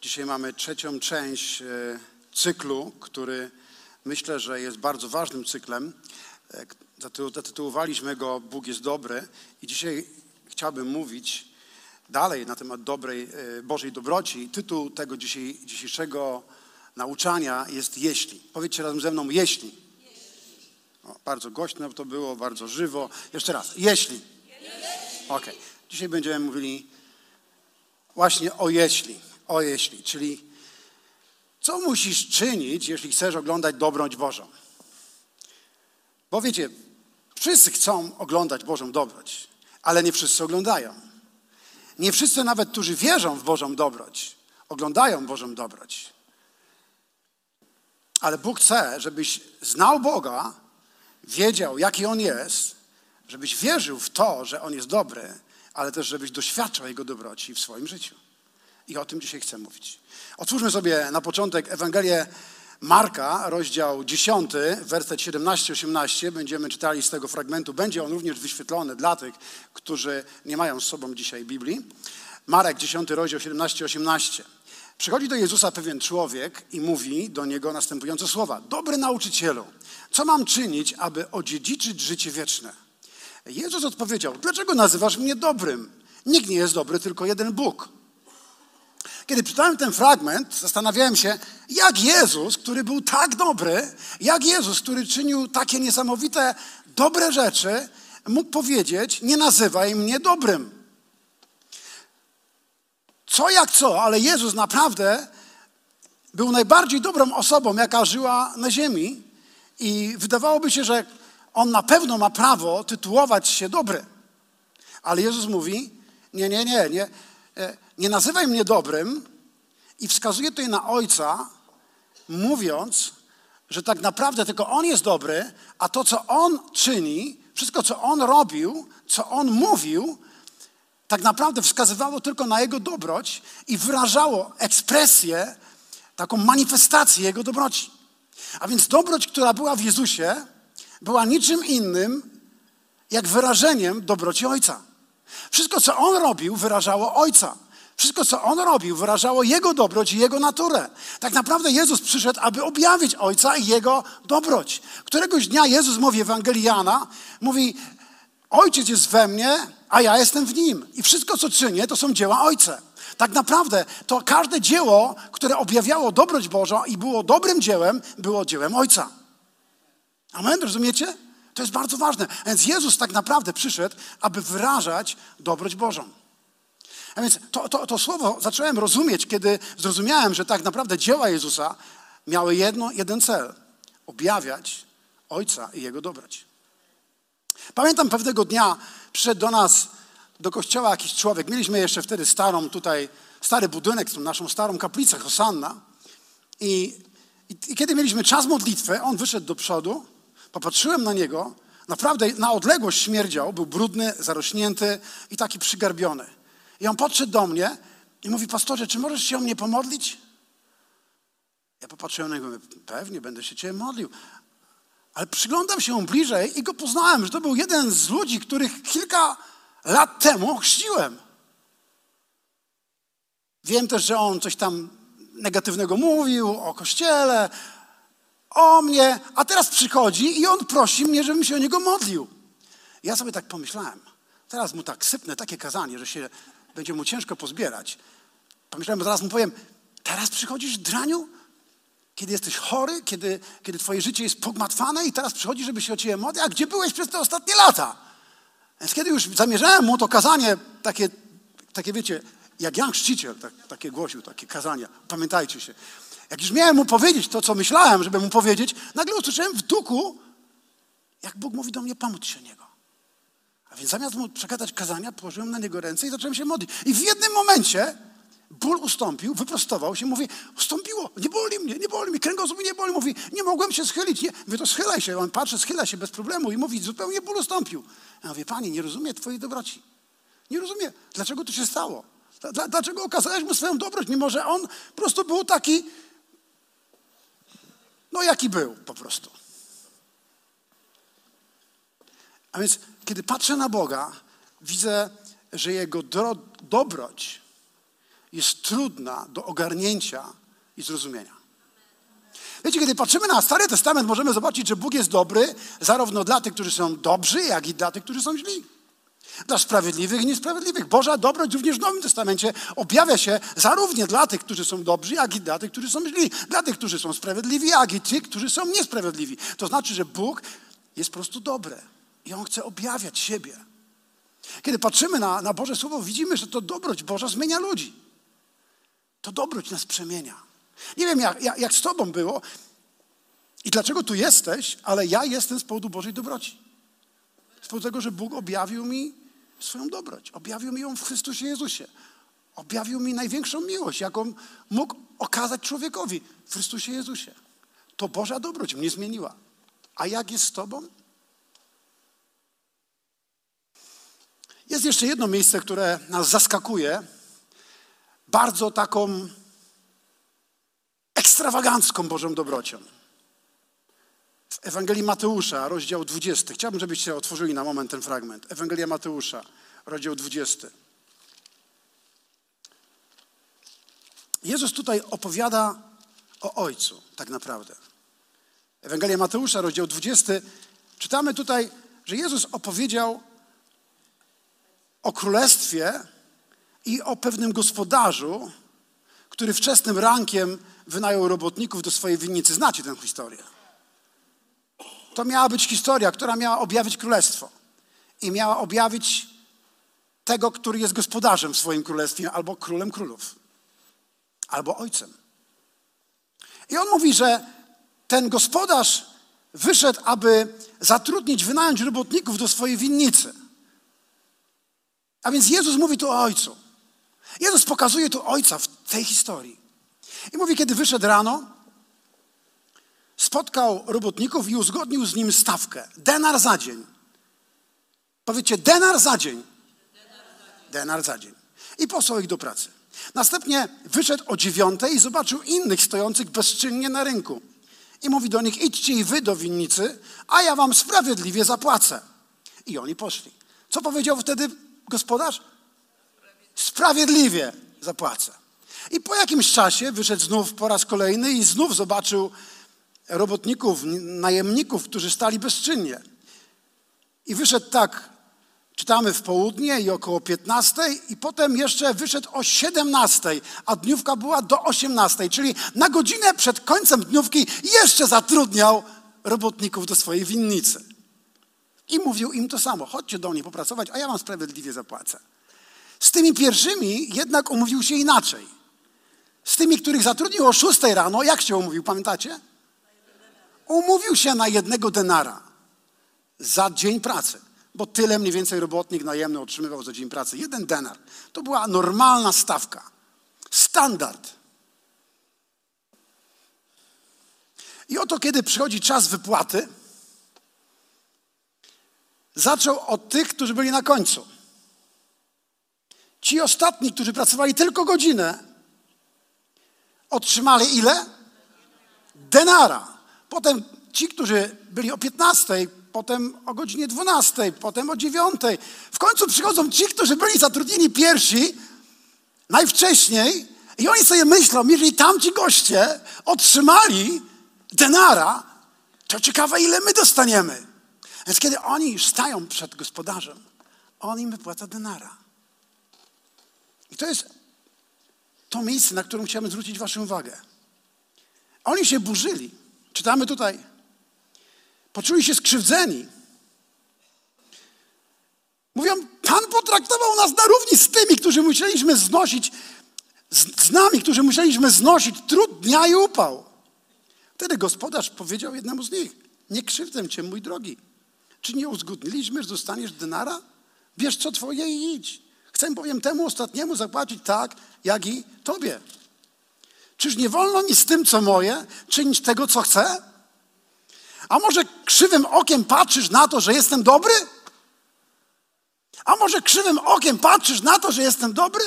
Dzisiaj mamy trzecią część e, cyklu, który myślę, że jest bardzo ważnym cyklem. E, zaty- Zatytułowaliśmy go Bóg jest dobry i dzisiaj chciałbym mówić dalej na temat dobrej, e, Bożej dobroci. Tytuł tego dzisiaj, dzisiejszego nauczania jest Jeśli. Powiedzcie razem ze mną Jeśli. O, bardzo głośno to było, bardzo żywo. Jeszcze raz. Jeśli. Okej. Dzisiaj będziemy mówili właśnie o jeśli, o jeśli, czyli co musisz czynić, jeśli chcesz oglądać dobroć Bożą. Bo wiecie, wszyscy chcą oglądać Bożą dobroć, ale nie wszyscy oglądają. Nie wszyscy nawet, którzy wierzą w Bożą dobroć, oglądają Bożą dobroć. Ale Bóg chce, żebyś znał Boga, wiedział, jaki On jest, żebyś wierzył w to, że On jest dobry, ale też żebyś doświadczał Jego dobroci w swoim życiu. I o tym dzisiaj chcę mówić. Otwórzmy sobie na początek Ewangelię Marka, rozdział 10, werset 17-18. Będziemy czytali z tego fragmentu. Będzie on również wyświetlony dla tych, którzy nie mają z sobą dzisiaj Biblii. Marek 10, rozdział 17-18. Przychodzi do Jezusa pewien człowiek i mówi do niego następujące słowa: Dobry nauczycielu, co mam czynić, aby odziedziczyć życie wieczne? Jezus odpowiedział: Dlaczego nazywasz mnie dobrym? Nikt nie jest dobry, tylko jeden Bóg. Kiedy czytałem ten fragment, zastanawiałem się, jak Jezus, który był tak dobry, jak Jezus, który czynił takie niesamowite, dobre rzeczy, mógł powiedzieć: Nie nazywaj mnie dobrym. Co jak co, ale Jezus naprawdę był najbardziej dobrą osobą, jaka żyła na ziemi, i wydawałoby się, że on na pewno ma prawo tytułować się dobry. Ale Jezus mówi: Nie, nie, nie, nie, e, nie nazywaj mnie dobrym, i wskazuje tutaj na Ojca, mówiąc, że tak naprawdę tylko On jest dobry, a to, co On czyni, wszystko, co On robił, co On mówił, tak naprawdę wskazywało tylko na Jego dobroć i wyrażało ekspresję, taką manifestację Jego dobroci. A więc dobroć, która była w Jezusie, była niczym innym, jak wyrażeniem dobroci Ojca. Wszystko, co On robił, wyrażało Ojca. Wszystko, co On robił, wyrażało Jego dobroć i Jego naturę. Tak naprawdę Jezus przyszedł, aby objawić Ojca i Jego dobroć. Któregoś dnia Jezus mówi Ewangelii Jana, mówi, Ojciec jest we mnie, a ja jestem w Nim. I wszystko, co czynię, to są dzieła Ojca. Tak naprawdę to każde dzieło, które objawiało dobroć Bożą i było dobrym dziełem, było dziełem Ojca. Amen, rozumiecie? To jest bardzo ważne. Więc Jezus tak naprawdę przyszedł, aby wyrażać dobroć Bożą. A więc to, to, to słowo zacząłem rozumieć, kiedy zrozumiałem, że tak naprawdę dzieła Jezusa miały jedno, jeden cel. Objawiać Ojca i Jego dobroć. Pamiętam pewnego dnia przyszedł do nas, do kościoła jakiś człowiek. Mieliśmy jeszcze wtedy starą tutaj, stary budynek, tą naszą starą kaplicę Hosanna. I, i, I kiedy mieliśmy czas modlitwy, on wyszedł do przodu, popatrzyłem na niego, naprawdę na odległość śmierdział, był brudny, zarośnięty i taki przygarbiony. I on podszedł do mnie i mówi, pastorze, czy możesz się o mnie pomodlić? Ja popatrzyłem na niego pewnie, będę się cię modlił. Ale przyglądam się mu bliżej i go poznałem, że to był jeden z ludzi, których kilka lat temu ochrzciłem. Wiem też, że on coś tam negatywnego mówił o kościele, o mnie, a teraz przychodzi i on prosi mnie, żebym się o niego modlił. Ja sobie tak pomyślałem, teraz mu tak sypnę takie kazanie, że się będzie mu ciężko pozbierać. Pomyślałem, zaraz mu powiem, teraz przychodzisz draniu, kiedy jesteś chory, kiedy, kiedy twoje życie jest pogmatwane i teraz przychodzisz, żeby się o ciebie modlić, a gdzie byłeś przez te ostatnie lata? Więc kiedy już zamierzałem mu to kazanie, takie, takie wiecie, jak Jan Chrzciciel tak, takie głosił, takie kazania, pamiętajcie się. Jak już miałem mu powiedzieć to, co myślałem, żeby mu powiedzieć, nagle usłyszałem w duchu, jak Bóg mówi do mnie, pomóc się niego. Więc zamiast mu przekazać kazania, położyłem na niego ręce i zacząłem się modlić. I w jednym momencie ból ustąpił, wyprostował się, mówi, ustąpiło, nie boli mnie, nie boli mnie, kręgosłup nie boli. Mówi, nie mogłem się schylić. Nie. Mówię, to schylaj się. On patrzy, schyla się bez problemu i mówi, zupełnie ból ustąpił. Ja mówię, Pani, nie rozumie Twojej dobroci. Nie rozumie, dlaczego to się stało. Dla, dlaczego okazałeś mu swoją dobroć, mimo że on po prostu był taki, no jaki był po prostu. A więc, kiedy patrzę na Boga, widzę, że Jego dobroć jest trudna do ogarnięcia i zrozumienia. Wiecie, kiedy patrzymy na Stary Testament, możemy zobaczyć, że Bóg jest dobry zarówno dla tych, którzy są dobrzy, jak i dla tych, którzy są źli. Dla sprawiedliwych i niesprawiedliwych. Boża dobroć również w Nowym Testamencie objawia się zarówno dla tych, którzy są dobrzy, jak i dla tych, którzy są źli. Dla tych, którzy są sprawiedliwi, jak i tych, którzy są niesprawiedliwi. To znaczy, że Bóg jest po prostu dobry i On chce objawiać siebie. Kiedy patrzymy na, na Boże Słowo, widzimy, że to dobroć Boża zmienia ludzi. To dobroć nas przemienia. Nie wiem, jak, jak, jak z Tobą było i dlaczego tu jesteś, ale ja jestem z powodu Bożej dobroci. Z powodu tego, że Bóg objawił mi swoją dobroć. Objawił mi ją w Chrystusie Jezusie. Objawił mi największą miłość, jaką mógł okazać człowiekowi w Chrystusie Jezusie. To Boża dobroć mnie zmieniła. A jak jest z Tobą? Jest jeszcze jedno miejsce, które nas zaskakuje, bardzo taką ekstrawagancką Bożą dobrocią. W Ewangelii Mateusza, rozdział 20. Chciałbym, żebyście otworzyli na moment ten fragment. Ewangelia Mateusza, rozdział 20. Jezus tutaj opowiada o Ojcu, tak naprawdę. Ewangelia Mateusza, rozdział 20. Czytamy tutaj, że Jezus opowiedział o królestwie i o pewnym gospodarzu, który wczesnym rankiem wynajął robotników do swojej winnicy. Znacie tę historię. To miała być historia, która miała objawić królestwo i miała objawić tego, który jest gospodarzem w swoim królestwie, albo królem królów, albo ojcem. I on mówi, że ten gospodarz wyszedł, aby zatrudnić, wynająć robotników do swojej winnicy. A więc Jezus mówi tu o Ojcu. Jezus pokazuje tu Ojca w tej historii. I mówi, kiedy wyszedł rano, spotkał robotników i uzgodnił z nim stawkę. Denar za dzień. Powiedzcie, denar za dzień. Denar za dzień. I posłał ich do pracy. Następnie wyszedł o dziewiątej i zobaczył innych stojących bezczynnie na rynku. I mówi do nich, idźcie i wy do winnicy, a ja wam sprawiedliwie zapłacę. I oni poszli. Co powiedział wtedy gospodarz? Sprawiedliwie zapłacę. I po jakimś czasie wyszedł znów po raz kolejny i znów zobaczył robotników, najemników, którzy stali bezczynnie. I wyszedł tak, czytamy w południe i około 15 i potem jeszcze wyszedł o 17, a dniówka była do 18, czyli na godzinę przed końcem dniówki jeszcze zatrudniał robotników do swojej winnicy. I mówił im to samo, chodźcie do mnie popracować, a ja wam sprawiedliwie zapłacę. Z tymi pierwszymi jednak umówił się inaczej. Z tymi, których zatrudnił o 6 rano, jak się umówił, pamiętacie? Umówił się na jednego denara za dzień pracy, bo tyle mniej więcej robotnik najemny otrzymywał za dzień pracy. Jeden denar. To była normalna stawka. Standard. I oto, kiedy przychodzi czas wypłaty, zaczął od tych, którzy byli na końcu. Ci ostatni, którzy pracowali tylko godzinę, otrzymali ile? Denara. Potem ci, którzy byli o 15, potem o godzinie 12, potem o 9. W końcu przychodzą ci, którzy byli zatrudnieni pierwsi, najwcześniej, i oni sobie myślą, jeżeli tamci goście otrzymali denara, to ciekawe, ile my dostaniemy. Więc kiedy oni już stają przed gospodarzem, on im wypłaca denara. I to jest to miejsce, na którym chciałbym zwrócić Waszą uwagę. Oni się burzyli. Czytamy tutaj. Poczuli się skrzywdzeni. Mówią, Pan potraktował nas na równi z tymi, którzy musieliśmy znosić, z, z nami, którzy musieliśmy znosić trud dnia i upał. Wtedy gospodarz powiedział jednemu z nich, nie krzywdzę cię, mój drogi. Czy nie uzgodniliśmy, że dostaniesz denara? Bierz co twoje i idź. Chcę bowiem temu ostatniemu zapłacić tak, jak i tobie. Czyż nie wolno mi z tym, co moje, czynić tego, co chcę? A może krzywym okiem patrzysz na to, że jestem dobry? A może krzywym okiem patrzysz na to, że jestem dobry?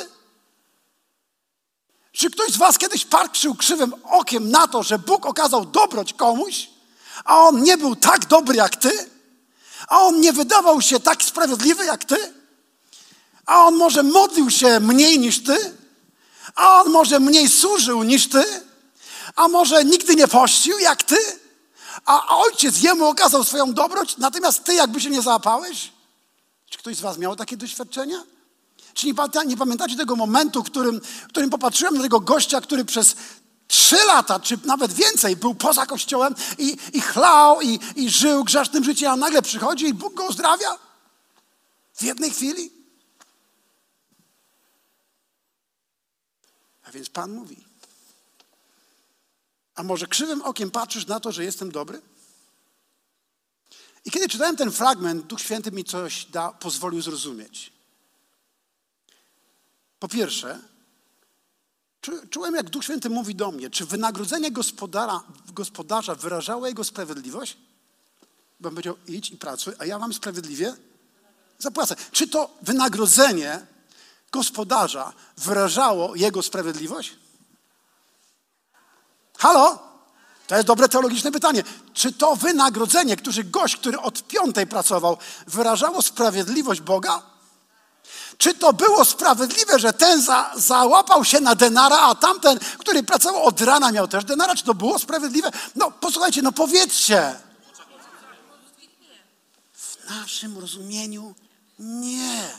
Czy ktoś z Was kiedyś patrzył krzywym okiem na to, że Bóg okazał dobroć komuś, a on nie był tak dobry jak Ty? A on nie wydawał się tak sprawiedliwy jak Ty? A on może modlił się mniej niż Ty? A on może mniej służył niż ty, a może nigdy nie pościł jak ty, a ojciec jemu okazał swoją dobroć, natomiast ty jakby się nie załapałeś? Czy ktoś z was miał takie doświadczenia? Czy nie, nie pamiętacie tego momentu, w którym, którym popatrzyłem na tego gościa, który przez trzy lata, czy nawet więcej, był poza kościołem i, i chlał, i, i żył grzesznym życiem, a nagle przychodzi i Bóg go uzdrawia? W jednej chwili? A więc Pan mówi. A może krzywym okiem patrzysz na to, że jestem dobry? I kiedy czytałem ten fragment, Duch Święty mi coś da, pozwolił zrozumieć. Po pierwsze, czułem, jak Duch Święty mówi do mnie, czy wynagrodzenie gospodara, gospodarza wyrażało jego sprawiedliwość? Bo on powiedział, idź i pracuj, a ja wam sprawiedliwie zapłacę. Czy to wynagrodzenie gospodarza wyrażało jego sprawiedliwość? Halo? To jest dobre teologiczne pytanie. Czy to wynagrodzenie, który gość, który od piątej pracował, wyrażało sprawiedliwość Boga? Czy to było sprawiedliwe, że ten za, załapał się na denara, a tamten, który pracował od rana, miał też denara? Czy to było sprawiedliwe? No posłuchajcie, no powiedzcie. W naszym rozumieniu nie.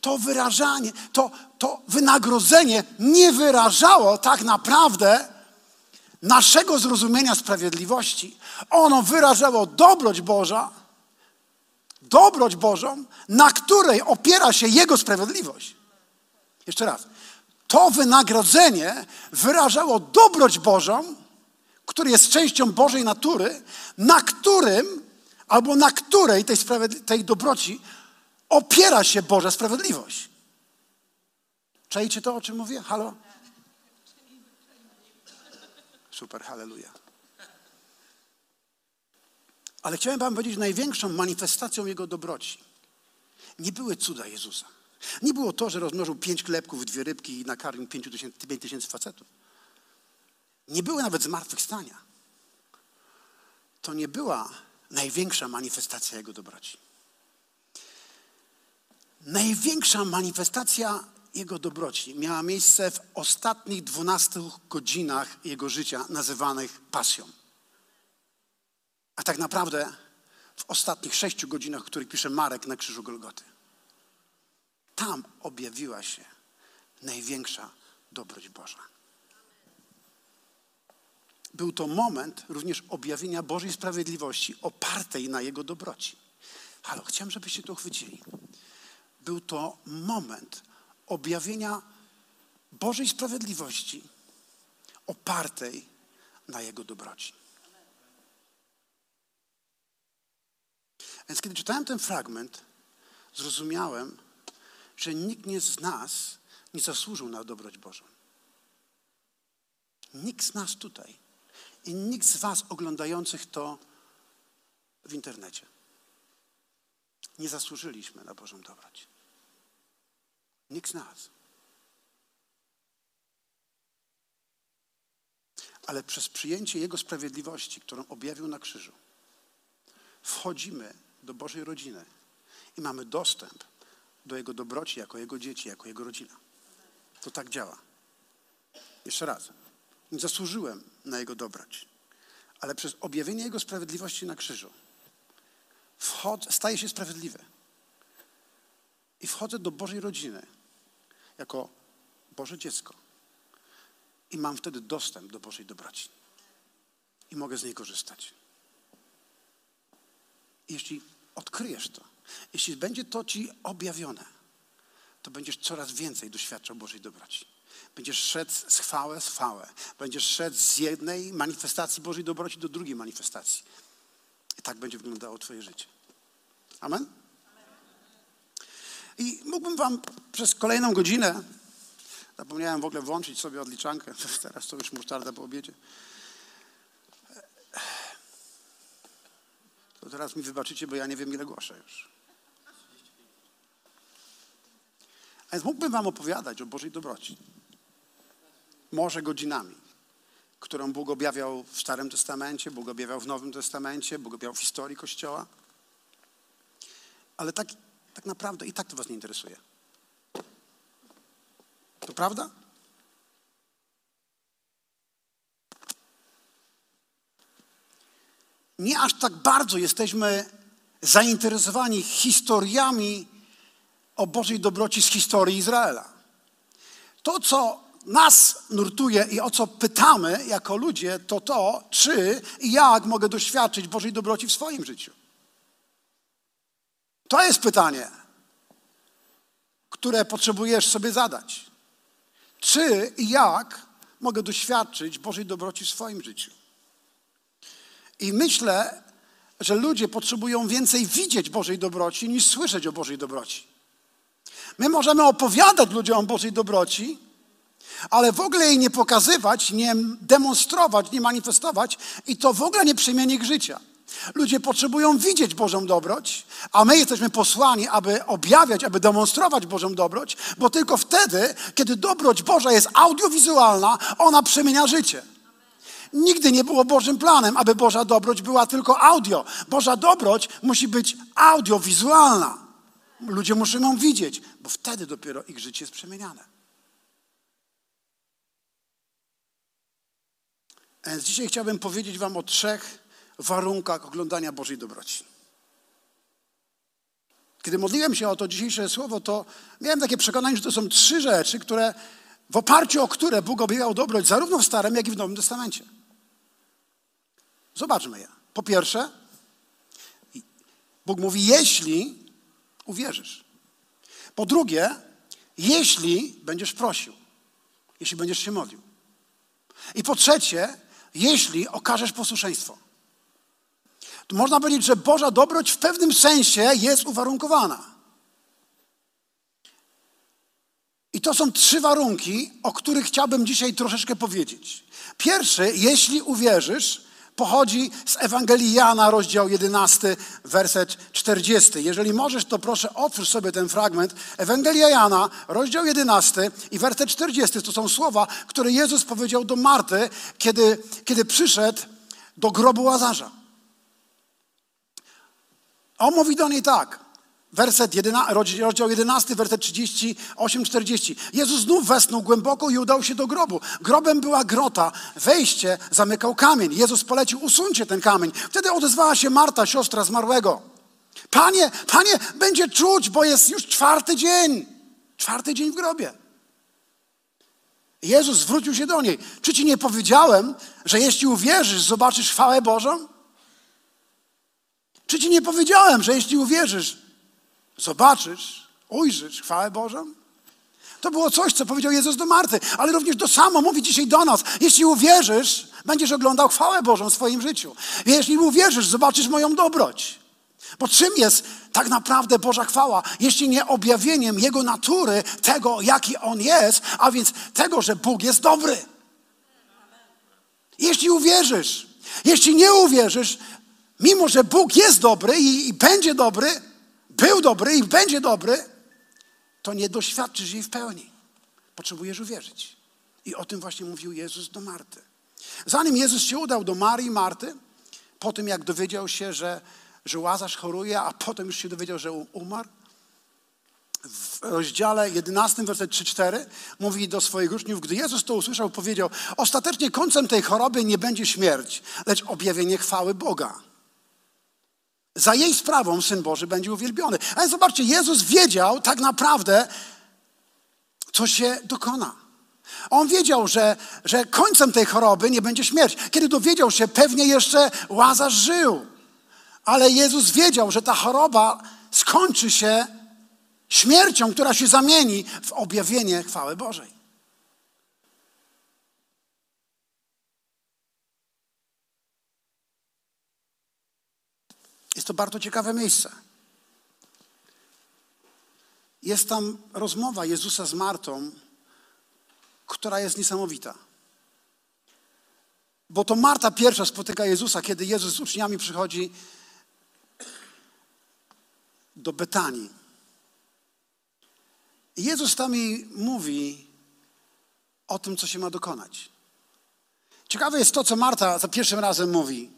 To wyrażanie, to, to wynagrodzenie nie wyrażało tak naprawdę naszego zrozumienia sprawiedliwości. Ono wyrażało dobroć Boża, dobroć Bożą, na której opiera się Jego sprawiedliwość. Jeszcze raz. To wynagrodzenie wyrażało dobroć Bożą, który jest częścią Bożej natury, na którym albo na której tej, tej dobroci opiera się Boża sprawiedliwość. Czajcie to, o czym mówię? Halo? Super, halleluja. Ale chciałem wam powiedzieć, największą manifestacją Jego dobroci nie były cuda Jezusa. Nie było to, że rozmnożył pięć klepków, dwie rybki i nakarmił pięć tysięcy, pięć tysięcy facetów. Nie były nawet zmartwychwstania. To nie była największa manifestacja Jego dobroci. Największa manifestacja Jego dobroci miała miejsce w ostatnich dwunastu godzinach Jego życia, nazywanych pasją. A tak naprawdę w ostatnich sześciu godzinach, o których pisze Marek na krzyżu Golgoty. Tam objawiła się największa dobroć Boża. Był to moment również objawienia Bożej sprawiedliwości opartej na Jego dobroci. Halo, chciałem, żebyście to uchwycili. Był to moment objawienia Bożej sprawiedliwości opartej na Jego dobroci. Więc kiedy czytałem ten fragment, zrozumiałem, że nikt nie z nas nie zasłużył na dobroć Bożą. Nikt z nas tutaj i nikt z Was oglądających to w internecie. Nie zasłużyliśmy na Bożą dobroć. Nikt z nas. Ale przez przyjęcie Jego sprawiedliwości, którą objawił na krzyżu, wchodzimy do Bożej rodziny i mamy dostęp do Jego dobroci jako Jego dzieci, jako Jego rodzina. To tak działa. Jeszcze raz. Nie zasłużyłem na Jego dobroć, ale przez objawienie Jego sprawiedliwości na krzyżu wchodzę, staję się sprawiedliwy i wchodzę do Bożej rodziny jako Boże dziecko i mam wtedy dostęp do Bożej dobroci i mogę z niej korzystać. Jeśli odkryjesz to, jeśli będzie to ci objawione, to będziesz coraz więcej doświadczał Bożej dobroci. Będziesz szedł z chwałę w chwałę. Będziesz szedł z jednej manifestacji Bożej dobroci do drugiej manifestacji. I tak będzie wyglądało Twoje życie. Amen? I mógłbym Wam przez kolejną godzinę, zapomniałem w ogóle włączyć sobie odliczankę, teraz to już musztarda po obiedzie. To teraz mi wybaczycie, bo ja nie wiem, ile głoszę już. A więc mógłbym Wam opowiadać o Bożej dobroci. Może godzinami, którą Bóg objawiał w Starym Testamencie, Bóg objawiał w Nowym Testamencie, Bóg objawiał w historii Kościoła. Ale tak, tak naprawdę i tak to Was nie interesuje. To prawda? Nie aż tak bardzo jesteśmy zainteresowani historiami o Bożej dobroci z historii Izraela. To, co nas nurtuje i o co pytamy jako ludzie, to to, czy i jak mogę doświadczyć Bożej dobroci w swoim życiu. To jest pytanie, które potrzebujesz sobie zadać. Czy i jak mogę doświadczyć Bożej dobroci w swoim życiu? I myślę, że ludzie potrzebują więcej widzieć Bożej dobroci niż słyszeć o Bożej dobroci. My możemy opowiadać ludziom o Bożej dobroci, ale w ogóle jej nie pokazywać, nie demonstrować, nie manifestować i to w ogóle nie przemieni ich życia. Ludzie potrzebują widzieć Bożą dobroć, a my jesteśmy posłani, aby objawiać, aby demonstrować Bożą dobroć, bo tylko wtedy, kiedy dobroć Boża jest audiowizualna, ona przemienia życie. Nigdy nie było Bożym planem, aby Boża dobroć była tylko audio. Boża dobroć musi być audiowizualna. Ludzie muszą ją widzieć, bo wtedy dopiero ich życie jest przemieniane. Więc dzisiaj chciałbym powiedzieć Wam o trzech warunkach oglądania Bożej dobroci. Kiedy modliłem się o to dzisiejsze słowo, to miałem takie przekonanie, że to są trzy rzeczy, które, w oparciu o które Bóg objawiał dobroć zarówno w Starym, jak i w Nowym Testamencie. Zobaczmy je. Po pierwsze, Bóg mówi, jeśli uwierzysz. Po drugie, jeśli będziesz prosił, jeśli będziesz się modlił. I po trzecie, jeśli okażesz posłuszeństwo. To można powiedzieć, że Boża dobroć w pewnym sensie jest uwarunkowana. I to są trzy warunki, o których chciałbym dzisiaj troszeczkę powiedzieć. Pierwszy, jeśli uwierzysz, pochodzi z Ewangelii Jana, rozdział 11, werset 40. Jeżeli możesz, to proszę otwórz sobie ten fragment. Ewangelia Jana, rozdział 11 i werset 40 to są słowa, które Jezus powiedział do Marty, kiedy, kiedy przyszedł do grobu Łazarza. On mówi do niej tak. Werset 11, rozdział 11, werset 38, 40. Jezus znów wesnął głęboko i udał się do grobu. Grobem była grota. Wejście zamykał kamień. Jezus polecił, usuńcie ten kamień. Wtedy odezwała się Marta, siostra zmarłego. Panie, panie, będzie czuć, bo jest już czwarty dzień. Czwarty dzień w grobie. Jezus zwrócił się do niej. Czy ci nie powiedziałem, że jeśli uwierzysz, zobaczysz chwałę Bożą? Czy ci nie powiedziałem, że jeśli uwierzysz, zobaczysz, ujrzysz chwałę Bożą? To było coś, co powiedział Jezus do Marty, ale również to samo mówi dzisiaj do nas. Jeśli uwierzysz, będziesz oglądał chwałę Bożą w swoim życiu. Jeśli uwierzysz, zobaczysz moją dobroć. Bo czym jest tak naprawdę Boża chwała, jeśli nie objawieniem Jego natury, tego, jaki On jest, a więc tego, że Bóg jest dobry. Jeśli uwierzysz, jeśli nie uwierzysz, mimo że Bóg jest dobry i, i będzie dobry, był dobry i będzie dobry, to nie doświadczysz jej w pełni. Potrzebujesz uwierzyć. I o tym właśnie mówił Jezus do Marty. Zanim Jezus się udał do Marii i Marty, po tym jak dowiedział się, że, że Łazarz choruje, a potem już się dowiedział, że umarł, w rozdziale 11, werset 3-4 mówi do swoich uczniów, gdy Jezus to usłyszał, powiedział, ostatecznie końcem tej choroby nie będzie śmierć, lecz objawienie chwały Boga. Za jej sprawą Syn Boży będzie uwielbiony. Ale zobaczcie, Jezus wiedział tak naprawdę, co się dokona. On wiedział, że, że końcem tej choroby nie będzie śmierć. Kiedy dowiedział się, pewnie jeszcze Łazarz żył. Ale Jezus wiedział, że ta choroba skończy się śmiercią, która się zamieni w objawienie chwały Bożej. Jest to bardzo ciekawe miejsce. Jest tam rozmowa Jezusa z Martą, która jest niesamowita. Bo to Marta pierwsza spotyka Jezusa, kiedy Jezus z uczniami przychodzi do Betanii. I Jezus tam jej mówi o tym, co się ma dokonać. Ciekawe jest to, co Marta za pierwszym razem mówi.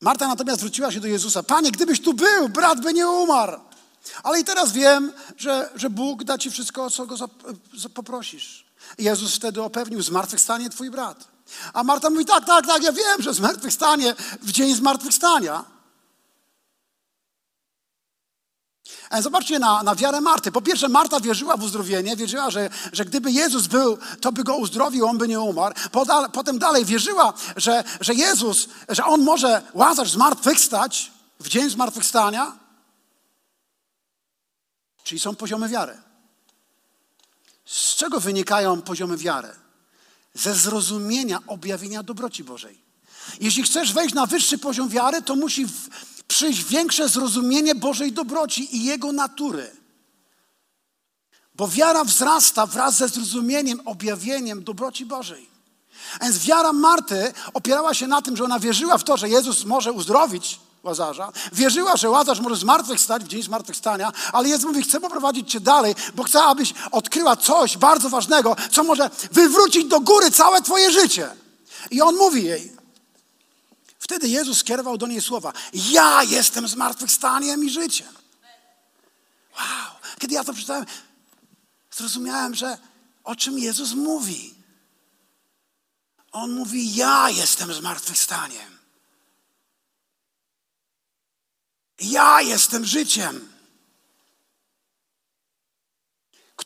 Marta natomiast wróciła się do Jezusa. Panie, gdybyś tu był, brat by nie umarł. Ale i teraz wiem, że, że Bóg da ci wszystko, o co go poprosisz. Jezus wtedy upewnił zmartwychwstanie twój brat. A Marta mówi, tak, tak, tak, ja wiem, że zmartwychwstanie w dzień zmartwychwstania. Ale zobaczcie na, na wiarę Marty. Po pierwsze, Marta wierzyła w uzdrowienie, wierzyła, że, że gdyby Jezus był, to by go uzdrowił, on by nie umarł. Potem dalej wierzyła, że, że Jezus, że on może Łazarz zmartwychwstać w dzień zmartwychwstania. Czyli są poziomy wiary. Z czego wynikają poziomy wiary? Ze zrozumienia objawienia dobroci Bożej. Jeśli chcesz wejść na wyższy poziom wiary, to musi przyjść większe zrozumienie Bożej dobroci i Jego natury. Bo wiara wzrasta wraz ze zrozumieniem, objawieniem dobroci Bożej. A więc wiara Marty opierała się na tym, że ona wierzyła w to, że Jezus może uzdrowić Łazarza. Wierzyła, że Łazarz może zmartwychwstać w dzień zmartwychwstania, ale Jezus mówi, chcę poprowadzić cię dalej, bo chcę, abyś odkryła coś bardzo ważnego, co może wywrócić do góry całe twoje życie. I on mówi jej. Wtedy Jezus skierował do niej słowa. Ja jestem zmartwychwstaniem i życiem. Wow. Kiedy ja to przeczytałem, zrozumiałem, że o czym Jezus mówi. On mówi, ja jestem zmartwychwstaniem. Ja jestem życiem.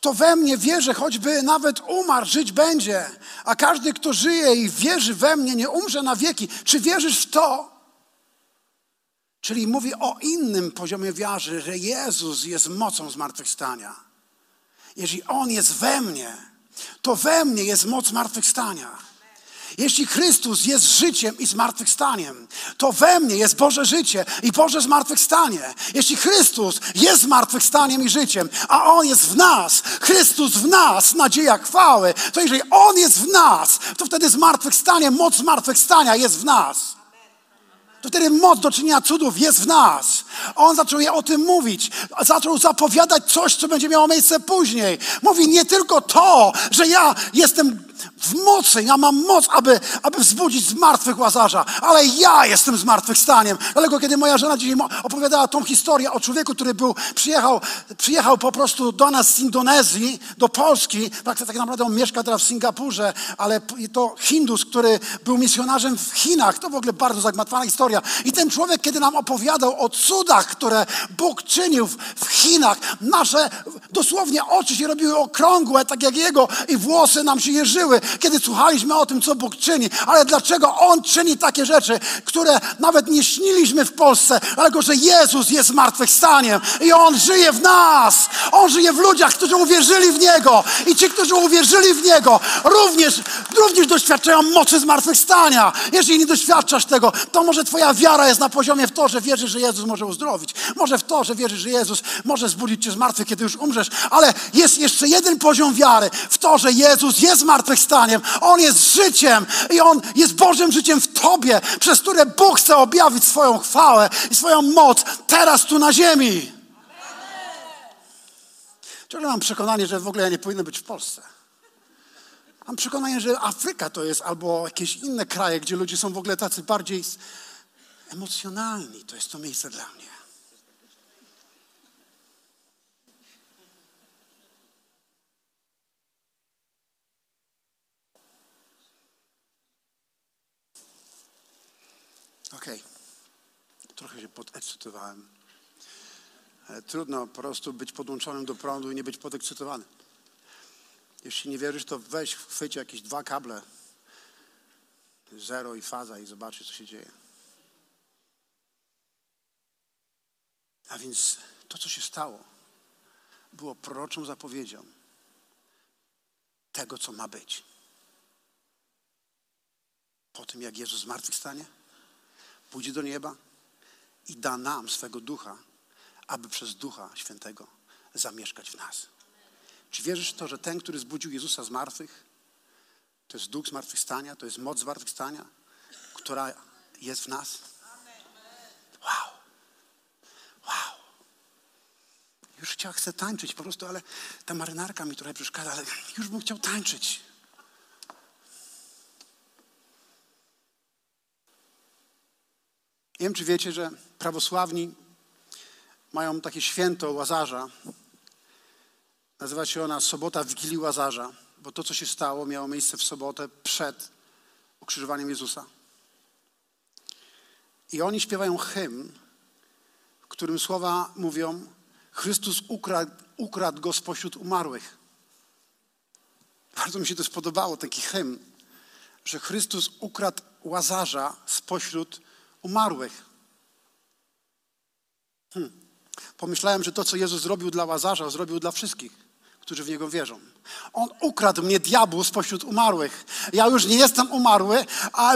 Kto we mnie wierzy, choćby nawet umarł, żyć będzie. A każdy, kto żyje i wierzy we mnie, nie umrze na wieki. Czy wierzysz w to? Czyli mówi o innym poziomie wiary, że Jezus jest mocą zmartwychwstania. Jeżeli On jest we mnie, to we mnie jest moc zmartwychwstania. Jeśli Chrystus jest życiem i zmartwychwstaniem, to we mnie jest Boże życie i Boże zmartwychwstanie. Jeśli Chrystus jest zmartwychwstaniem i życiem, a On jest w nas, Chrystus w nas, nadzieja chwały, to jeżeli On jest w nas, to wtedy zmartwychwstanie, moc zmartwychwstania jest w nas to wtedy moc do czynienia cudów jest w nas. On zaczął je o tym mówić, zaczął zapowiadać coś, co będzie miało miejsce później. Mówi nie tylko to, że ja jestem w mocy, ja mam moc, aby, aby wzbudzić zmartwych Łazarza, ale ja jestem zmartwychwstaniem. Dlatego, kiedy moja żona dzisiaj opowiadała tą historię o człowieku, który był, przyjechał, przyjechał po prostu do nas z Indonezji, do Polski, tak, tak naprawdę on mieszka teraz w Singapurze, ale to Hindus, który był misjonarzem w Chinach, to w ogóle bardzo zagmatwana historia. I ten człowiek, kiedy nam opowiadał o cudach, które Bóg czynił w Chinach, nasze dosłownie oczy się robiły okrągłe, tak jak jego, i włosy nam się jeżyły kiedy słuchaliśmy o tym, co Bóg czyni, ale dlaczego On czyni takie rzeczy, które nawet nie śniliśmy w Polsce, dlatego że Jezus jest zmartwychwstaniem i On żyje w nas. On żyje w ludziach, którzy uwierzyli w Niego i ci, którzy uwierzyli w Niego, również, również doświadczają mocy zmartwychwstania. Jeżeli nie doświadczasz tego, to może Twoja wiara jest na poziomie w to, że wierzysz, że Jezus może uzdrowić. Może w to, że wierzysz, że Jezus może zbudzić Cię z martwych, kiedy już umrzesz, ale jest jeszcze jeden poziom wiary w to, że Jezus jest zmartwychwstany zmartwychwstaniem. On jest życiem i On jest Bożym życiem w Tobie, przez które Bóg chce objawić swoją chwałę i swoją moc teraz tu na ziemi. Ciągle mam przekonanie, że w ogóle ja nie powinno być w Polsce. Mam przekonanie, że Afryka to jest albo jakieś inne kraje, gdzie ludzie są w ogóle tacy bardziej emocjonalni. To jest to miejsce dla mnie. Okej. Okay. Trochę się podekscytowałem. Trudno po prostu być podłączonym do prądu i nie być podekscytowany. Jeśli nie wierzysz, to weź, chwyć jakieś dwa kable. Zero i faza i zobaczysz, co się dzieje. A więc to, co się stało, było proroczą zapowiedzią tego, co ma być. Po tym, jak Jezus zmartwychwstanie, pójdzie do nieba i da nam swego ducha, aby przez Ducha Świętego zamieszkać w nas. Czy wierzysz w to, że ten, który zbudził Jezusa z martwych, to jest duch zmartwychwstania, to jest moc zmartwychwstania, która jest w nas? Wow. Wow. Już chciał, chcę tańczyć po prostu, ale ta marynarka mi trochę przeszkadza, ale już bym chciał tańczyć. Nie wiem, czy wiecie, że prawosławni mają takie święto Łazarza. Nazywa się ona Sobota Wigilii Łazarza, bo to, co się stało, miało miejsce w sobotę przed ukrzyżowaniem Jezusa. I oni śpiewają hymn, w którym słowa mówią: Chrystus ukradł, ukradł go spośród umarłych. Bardzo mi się to spodobało, taki hymn, że Chrystus ukradł łazarza spośród umarłych. Hmm. Pomyślałem, że to, co Jezus zrobił dla łazarza, zrobił dla wszystkich którzy w Niego wierzą. On ukradł mnie diabłu spośród umarłych. Ja już nie jestem umarły,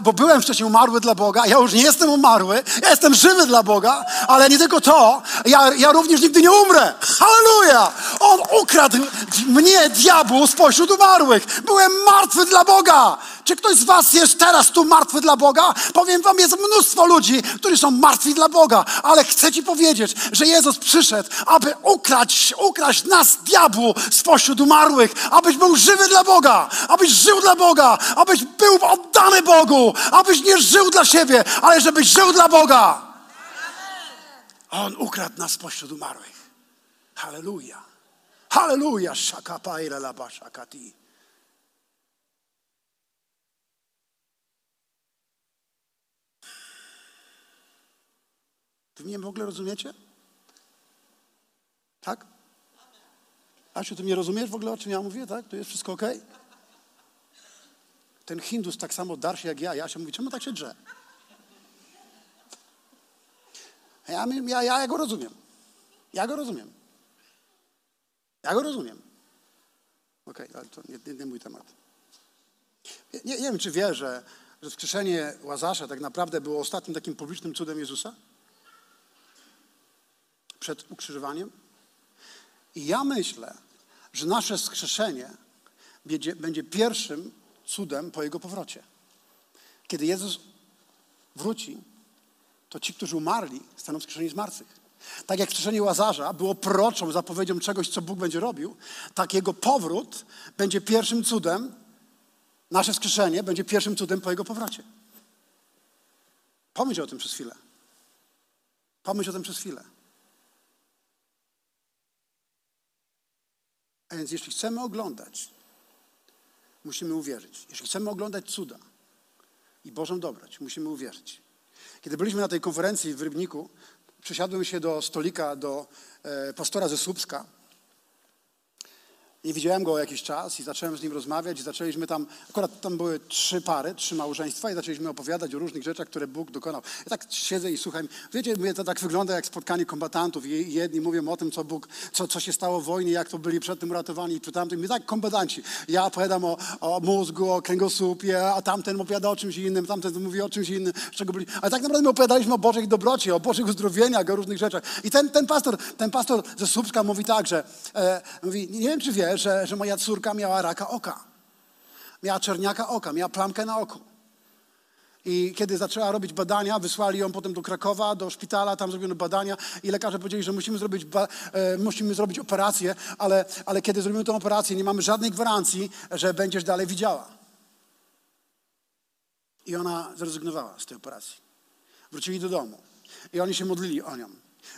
bo byłem wcześniej umarły dla Boga. Ja już nie jestem umarły. Ja jestem żywy dla Boga, ale nie tylko to. Ja, ja również nigdy nie umrę. Halleluja! On ukradł mnie diabłu spośród umarłych. Byłem martwy dla Boga. Czy ktoś z Was jest teraz tu martwy dla Boga? Powiem Wam, jest mnóstwo ludzi, którzy są martwi dla Boga, ale chcę Ci powiedzieć, że Jezus przyszedł, aby ukraść, ukraść nas diabłu spośród umarłych, abyś był żywy dla Boga, abyś żył dla Boga, abyś był oddany Bogu, abyś nie żył dla siebie, ale żebyś żył dla Boga. On ukradł nas spośród umarłych. Halleluja. Halleluja. Shakapaira laba shakati. Wy mnie w ogóle rozumiecie? Tak? Asiu, ty mnie rozumiesz w ogóle, o czym ja mówię, tak? To jest wszystko ok? Ten Hindus tak samo dar się jak ja. Ja się mówi, czemu tak się drze? Ja, ja, ja, ja go rozumiem. Ja go rozumiem. Ja go rozumiem. Okej, okay, ale to nie, nie, mój temat. Nie, nie, wiem, czy wie, że, że wskrzeszenie Łazarza tak naprawdę było ostatnim takim publicznym cudem Jezusa? Przed ukrzyżowaniem? I ja myślę, że nasze skrzeszenie będzie, będzie pierwszym cudem po Jego powrocie. Kiedy Jezus wróci, to ci, którzy umarli, staną wskrzeszeni z martwych. Tak jak wskrzeszenie Łazarza było proroczą zapowiedzią czegoś, co Bóg będzie robił, tak Jego powrót będzie pierwszym cudem, nasze skrzeszenie będzie pierwszym cudem po Jego powrocie. Pomyśl o tym przez chwilę. Pomyśl o tym przez chwilę. A więc jeśli chcemy oglądać, musimy uwierzyć. Jeśli chcemy oglądać cuda i Bożą dobroć, musimy uwierzyć. Kiedy byliśmy na tej konferencji w Rybniku, przesiadłem się do stolika do e, pastora ze Słupska, nie widziałem go jakiś czas i zacząłem z nim rozmawiać i zaczęliśmy tam, akurat tam były trzy pary, trzy małżeństwa i zaczęliśmy opowiadać o różnych rzeczach, które Bóg dokonał. Ja tak siedzę i słucham. Wiecie, to tak wygląda jak spotkanie kombatantów i jedni mówią o tym, co Bóg, co, co się stało w wojnie, jak to byli przed tym uratowani i przy tamtym. I tak kombatanci. Ja opowiadam o, o mózgu, o kręgosłupie, a tamten opowiada o czymś innym, tamten mówi o czymś innym, czego byli. Ale tak naprawdę my opowiadaliśmy o Bożej dobroci, o Bożych uzdrowieniach, o różnych rzeczach. I ten, ten pastor, ten pastor ze Słupska mówi tak, że e, mówi, nie wiem, czy wie, że, że moja córka miała raka oka. Miała czerniaka oka, miała plamkę na oku. I kiedy zaczęła robić badania, wysłali ją potem do Krakowa, do szpitala, tam zrobiono badania i lekarze powiedzieli, że musimy zrobić, e, musimy zrobić operację, ale, ale kiedy zrobimy tę operację, nie mamy żadnej gwarancji, że będziesz dalej widziała. I ona zrezygnowała z tej operacji. Wrócili do domu i oni się modlili o nią.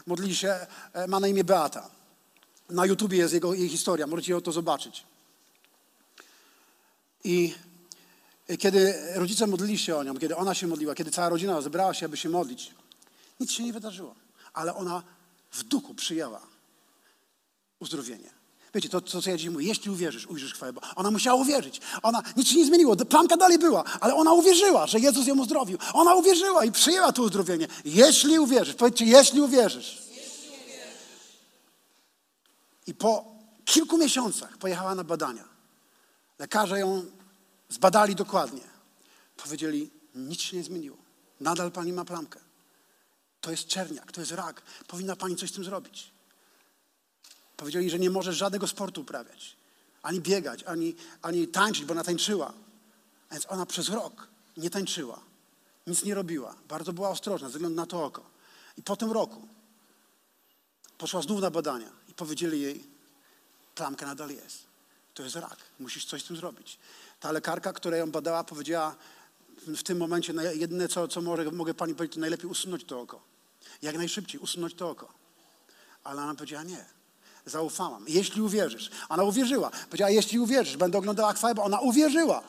Modlili się, e, ma na imię Beata. Na YouTubie jest jego, jej historia, możecie to zobaczyć. I kiedy rodzice modlili się o nią, kiedy ona się modliła, kiedy cała rodzina zebrała się, aby się modlić, nic się nie wydarzyło. Ale ona w duchu przyjęła uzdrowienie. Wiecie, to, to co ja dzisiaj mówię, jeśli uwierzysz, ujrzysz chwałę Boga. Ona musiała uwierzyć. Ona, nic się nie zmieniło, plamka dalej była, ale ona uwierzyła, że Jezus ją uzdrowił. Ona uwierzyła i przyjęła to uzdrowienie. Jeśli uwierzysz, powiedzcie, jeśli uwierzysz. I po kilku miesiącach pojechała na badania. Lekarze ją zbadali dokładnie. Powiedzieli, nic się nie zmieniło. Nadal pani ma plamkę. To jest czerniak, to jest rak. Powinna pani coś z tym zrobić. Powiedzieli, że nie może żadnego sportu uprawiać. Ani biegać, ani, ani tańczyć, bo ona tańczyła. A więc ona przez rok nie tańczyła. Nic nie robiła. Bardzo była ostrożna ze względu na to oko. I po tym roku poszła znów na badania powiedzieli jej, plamka nadal jest. To jest rak, musisz coś z tym zrobić. Ta lekarka, która ją badała, powiedziała w tym momencie, jedyne co, co może, mogę pani powiedzieć, to najlepiej usunąć to oko. Jak najszybciej usunąć to oko. Ale ona powiedziała nie. Zaufałam. Jeśli uwierzysz. Ona uwierzyła. Powiedziała, jeśli uwierzysz, będę oglądała chwałę, bo ona uwierzyła.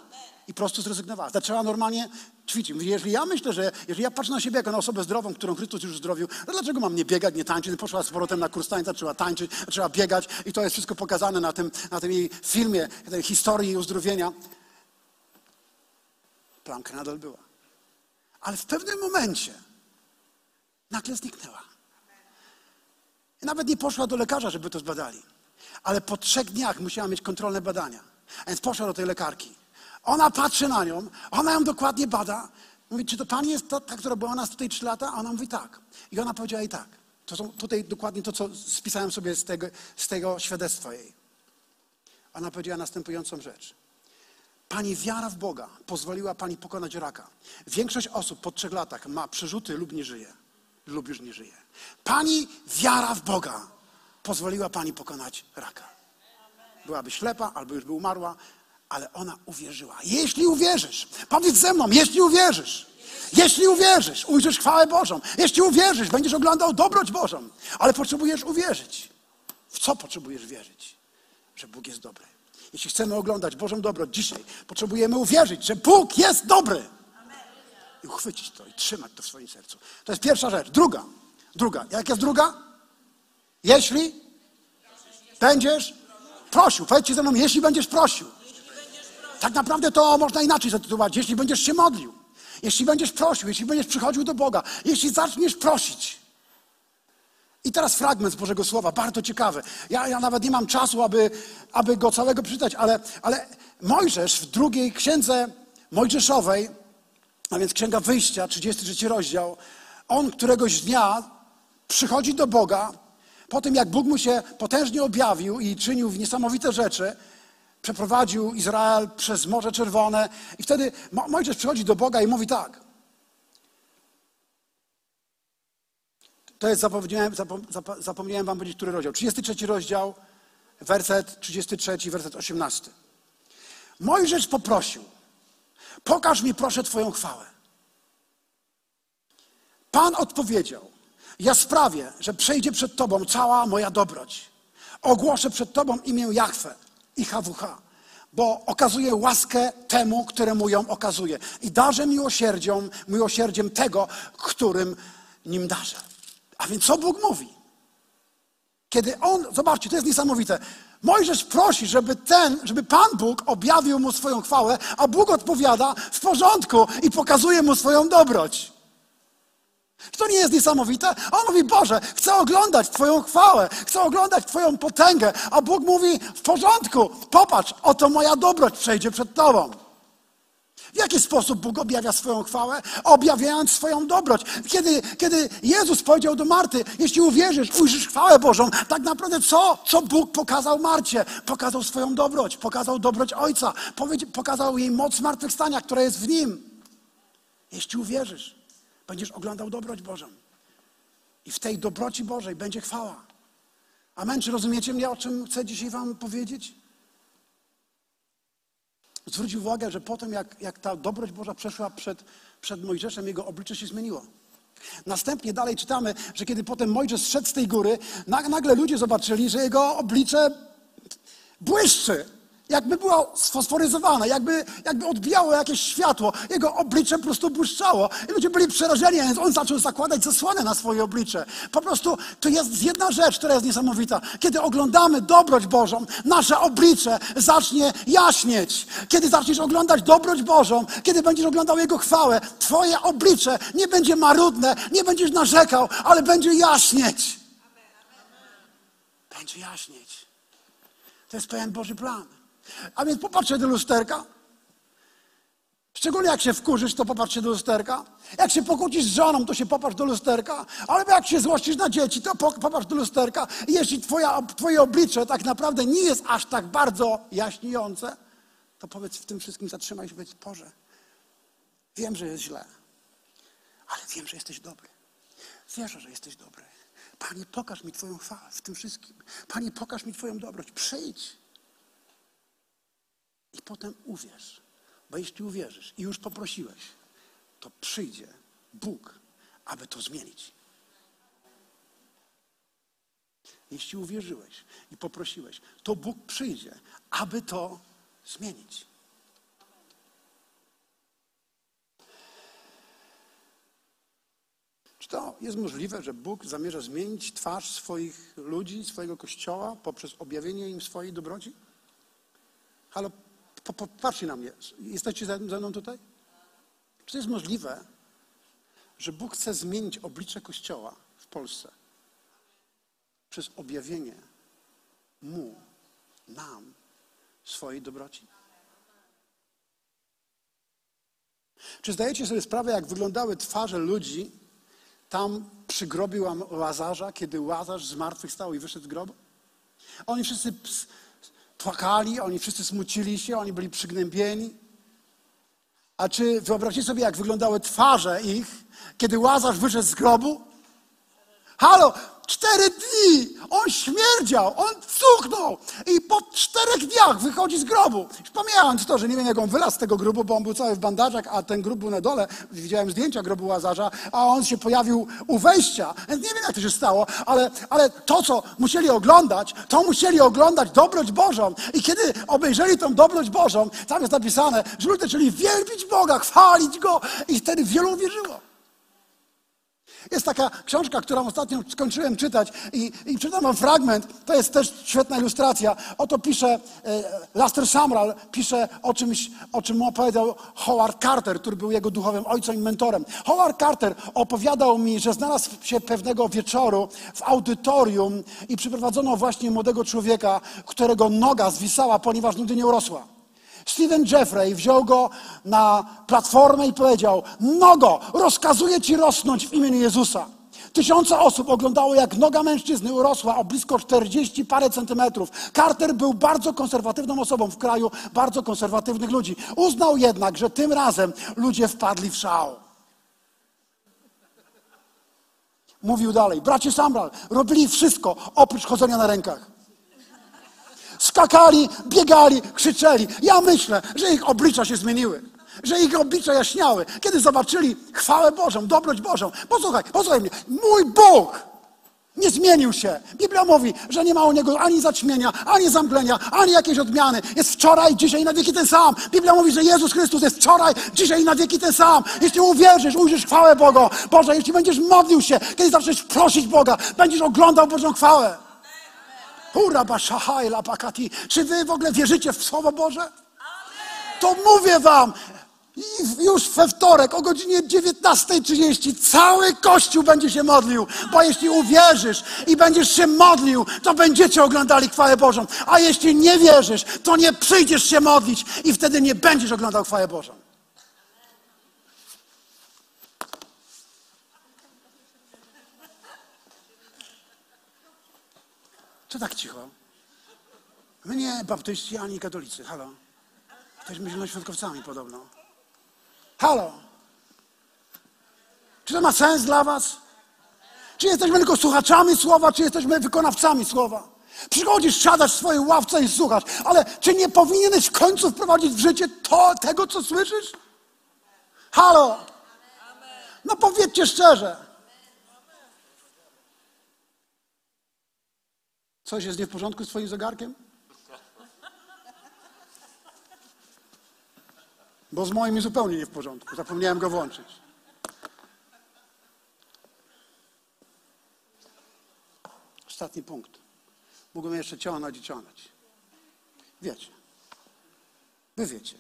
I po prostu zrezygnowała. Zaczęła normalnie ćwiczyć. Mówi, Jeżeli ja myślę, że jeżeli ja patrzę na siebie jako na osobę zdrową, którą Chrystus już zdrowił, to dlaczego mam nie biegać, nie tańczyć? Poszła z powrotem na kurs tańca, zaczęła tańczyć, zaczęła biegać i to jest wszystko pokazane na tym, na tym jej filmie, tej historii uzdrowienia. Plamka nadal była. Ale w pewnym momencie nagle zniknęła. Nawet nie poszła do lekarza, żeby to zbadali. Ale po trzech dniach musiała mieć kontrolne badania. A więc poszła do tej lekarki. Ona patrzy na nią, ona ją dokładnie bada. Mówi, czy to pani jest ta, ta która była u nas tutaj trzy lata? A ona mówi tak. I ona powiedziała i tak. To są tutaj dokładnie to, co spisałem sobie z tego, z tego świadectwa jej. Ona powiedziała następującą rzecz. Pani wiara w Boga pozwoliła Pani pokonać raka. Większość osób po trzech latach ma przerzuty lub nie żyje. Lub już nie żyje. Pani wiara w Boga pozwoliła Pani pokonać raka. Byłaby ślepa albo już by umarła, ale ona uwierzyła. Jeśli uwierzysz, powiedz ze mną, jeśli uwierzysz, jeśli uwierzysz, ujrzysz chwałę Bożą. Jeśli uwierzysz, będziesz oglądał dobroć Bożą. Ale potrzebujesz uwierzyć. W co potrzebujesz wierzyć? Że Bóg jest dobry. Jeśli chcemy oglądać Bożą dobroć dzisiaj, potrzebujemy uwierzyć, że Bóg jest dobry. I uchwycić to i trzymać to w swoim sercu. To jest pierwsza rzecz. Druga. Druga. Jak jest druga? Jeśli będziesz prosił. Powiedzcie ze mną, jeśli będziesz prosił. Tak naprawdę to można inaczej zatytułować. Jeśli będziesz się modlił. Jeśli będziesz prosił, jeśli będziesz przychodził do Boga, jeśli zaczniesz prosić. I teraz fragment z Bożego Słowa, bardzo ciekawy. Ja, ja nawet nie mam czasu, aby, aby go całego przeczytać, ale, ale Mojżesz w drugiej księdze Mojżeszowej, a więc Księga Wyjścia, 33 rozdział, on któregoś dnia przychodzi do Boga, po tym jak Bóg mu się potężnie objawił i czynił niesamowite rzeczy, przeprowadził Izrael przez Morze Czerwone i wtedy Mo- Mojżesz przychodzi do Boga i mówi tak. To jest, zapomniałem, zapom- zapomniałem wam powiedzieć, który rozdział. 33 rozdział, werset 33, werset 18. Mojżesz poprosił, pokaż mi proszę Twoją chwałę. Pan odpowiedział, ja sprawię, że przejdzie przed Tobą cała moja dobroć. Ogłoszę przed Tobą imię Jahwe i HWH, bo okazuję łaskę temu, któremu ją okazuje. I darzę miłosierdzią, miłosierdziem tego, którym nim darzę. A więc co Bóg mówi? Kiedy on, zobaczcie, to jest niesamowite. Mojżesz prosi, żeby ten, żeby Pan Bóg objawił mu swoją chwałę, a Bóg odpowiada w porządku i pokazuje mu swoją dobroć. Czy to nie jest niesamowite? On mówi, Boże, chcę oglądać Twoją chwałę, chcę oglądać Twoją potęgę, a Bóg mówi, w porządku, popatrz, oto moja dobroć przejdzie przed Tobą. W jaki sposób Bóg objawia swoją chwałę? Objawiając swoją dobroć. Kiedy, kiedy Jezus powiedział do Marty, jeśli uwierzysz, ujrzysz chwałę Bożą, tak naprawdę co? Co Bóg pokazał Marcie? Pokazał swoją dobroć, pokazał dobroć Ojca, pokazał jej moc zmartwychwstania, która jest w Nim. Jeśli uwierzysz, będziesz oglądał dobroć Bożą. I w tej dobroci Bożej będzie chwała. Amen. Czy rozumiecie mnie, o czym chcę dzisiaj Wam powiedzieć? Zwróć uwagę, że potem, jak, jak ta dobroć Boża przeszła przed, przed Mojżeszem, jego oblicze się zmieniło. Następnie dalej czytamy, że kiedy potem Mojżesz szedł z tej góry, na- nagle ludzie zobaczyli, że jego oblicze błyszczy. Jakby było sfosforyzowane, jakby, jakby odbijało jakieś światło. Jego oblicze po prostu błyszczało. I ludzie byli przerażeni, więc on zaczął zakładać zasłonę na swoje oblicze. Po prostu to jest jedna rzecz, która jest niesamowita. Kiedy oglądamy dobroć Bożą, nasze oblicze zacznie jaśnieć. Kiedy zaczniesz oglądać dobroć Bożą, kiedy będziesz oglądał Jego chwałę, twoje oblicze nie będzie marudne, nie będziesz narzekał, ale będzie jaśnieć. Będzie jaśnieć. To jest pewien Boży plan. A więc popatrzcie do lusterka. Szczególnie jak się wkurzysz, to popatrzcie do lusterka. Jak się pokłócisz z żoną, to się popatrz do lusterka. Ale jak się złościsz na dzieci, to po- popatrz do lusterka. I jeśli twoja, twoje oblicze tak naprawdę nie jest aż tak bardzo jaśniejące, to powiedz w tym wszystkim, zatrzymaj się powiedz, Boże, wiem, że jest źle, ale wiem, że jesteś dobry. Wierzę, że jesteś dobry. Panie, pokaż mi Twoją chwałę w tym wszystkim. Panie, pokaż mi Twoją dobroć. Przyjdź. I potem uwierz. Bo jeśli uwierzysz i już poprosiłeś, to przyjdzie Bóg, aby to zmienić. jeśli uwierzyłeś i poprosiłeś, to Bóg przyjdzie, aby to zmienić. Czy to jest możliwe, że Bóg zamierza zmienić twarz swoich ludzi, swojego kościoła poprzez objawienie im swojej dobroci? Halo, popatrzcie na mnie. Jesteście ze mną tutaj? Czy to jest możliwe, że Bóg chce zmienić oblicze Kościoła w Polsce przez objawienie Mu, nam, swojej dobroci? Czy zdajecie sobie sprawę, jak wyglądały twarze ludzi tam przy grobie Łazarza, kiedy Łazarz zmartwychwstał i wyszedł z grobu? Oni wszyscy płakali, oni wszyscy smucili się, oni byli przygnębieni. A czy wyobraźcie sobie, jak wyglądały twarze ich, kiedy Łazarz wyszedł z grobu? Halo, Cztery dni! On śmierdział, on cuchnął i po czterech dniach wychodzi z grobu. Już pomijając to, że nie wiem jak on wylazł z tego grobu, bo on był cały w bandażach, a ten grób był na dole. Widziałem zdjęcia grobu Łazarza, a on się pojawił u wejścia. Nie wiem jak to się stało, ale, ale to, co musieli oglądać, to musieli oglądać dobroć Bożą. I kiedy obejrzeli tą dobroć Bożą, tam jest napisane, że ludzie zaczęli wielbić Boga, chwalić Go i wtedy wielu uwierzyło. Jest taka książka, którą ostatnio skończyłem czytać i, i wam fragment. To jest też świetna ilustracja. Oto pisze e, Laster Samral, pisze o czymś, o czym mu opowiadał Howard Carter, który był jego duchowym ojcem i mentorem. Howard Carter opowiadał mi, że znalazł się pewnego wieczoru w audytorium i przyprowadzono właśnie młodego człowieka, którego noga zwisała, ponieważ nigdy nie urosła. Stephen Jeffrey wziął go na platformę i powiedział: Nogo, rozkazuję ci rosnąć w imieniu Jezusa. Tysiące osób oglądało, jak noga mężczyzny urosła o blisko 40 parę centymetrów. Carter był bardzo konserwatywną osobą w kraju bardzo konserwatywnych ludzi. Uznał jednak, że tym razem ludzie wpadli w szał. Mówił dalej, bracie Samral, robili wszystko oprócz chodzenia na rękach skakali, biegali, krzyczeli. Ja myślę, że ich oblicza się zmieniły. Że ich oblicza jaśniały, kiedy zobaczyli chwałę Bożą, dobroć Bożą. Posłuchaj, posłuchaj mnie. Mój Bóg nie zmienił się. Biblia mówi, że nie ma u Niego ani zaćmienia, ani zamglenia, ani jakiejś odmiany. Jest wczoraj, dzisiaj i na wieki ten sam. Biblia mówi, że Jezus Chrystus jest wczoraj, dzisiaj i na wieki ten sam. Jeśli uwierzysz, ujrzysz chwałę Boga. Boże, jeśli będziesz modlił się, kiedy zaczniesz prosić Boga, będziesz oglądał Bożą chwałę. Czy wy w ogóle wierzycie w Słowo Boże? To mówię wam, już we wtorek o godzinie 19.30 cały Kościół będzie się modlił, bo jeśli uwierzysz i będziesz się modlił, to będziecie oglądali chwałę Bożą. A jeśli nie wierzysz, to nie przyjdziesz się modlić i wtedy nie będziesz oglądał chwałę Bożą. Co tak cicho? My nie baptyści ani katolicy. Halo. Jesteśmy zielonoświątkowcami podobno. Halo. Czy to ma sens dla was? Czy jesteśmy tylko słuchaczami słowa, czy jesteśmy wykonawcami słowa? Przychodzisz, siadasz w swojej ławce i słuchasz, ale czy nie powinieneś w końcu wprowadzić w życie to, tego, co słyszysz? Halo. No powiedzcie szczerze. Coś jest nie w porządku z Twoim zegarkiem? Bo z moim jest zupełnie nie w porządku. Zapomniałem go włączyć. Ostatni punkt. Mógłbym jeszcze ciągnąć i ciągnąć. Wiecie. Wy wiecie.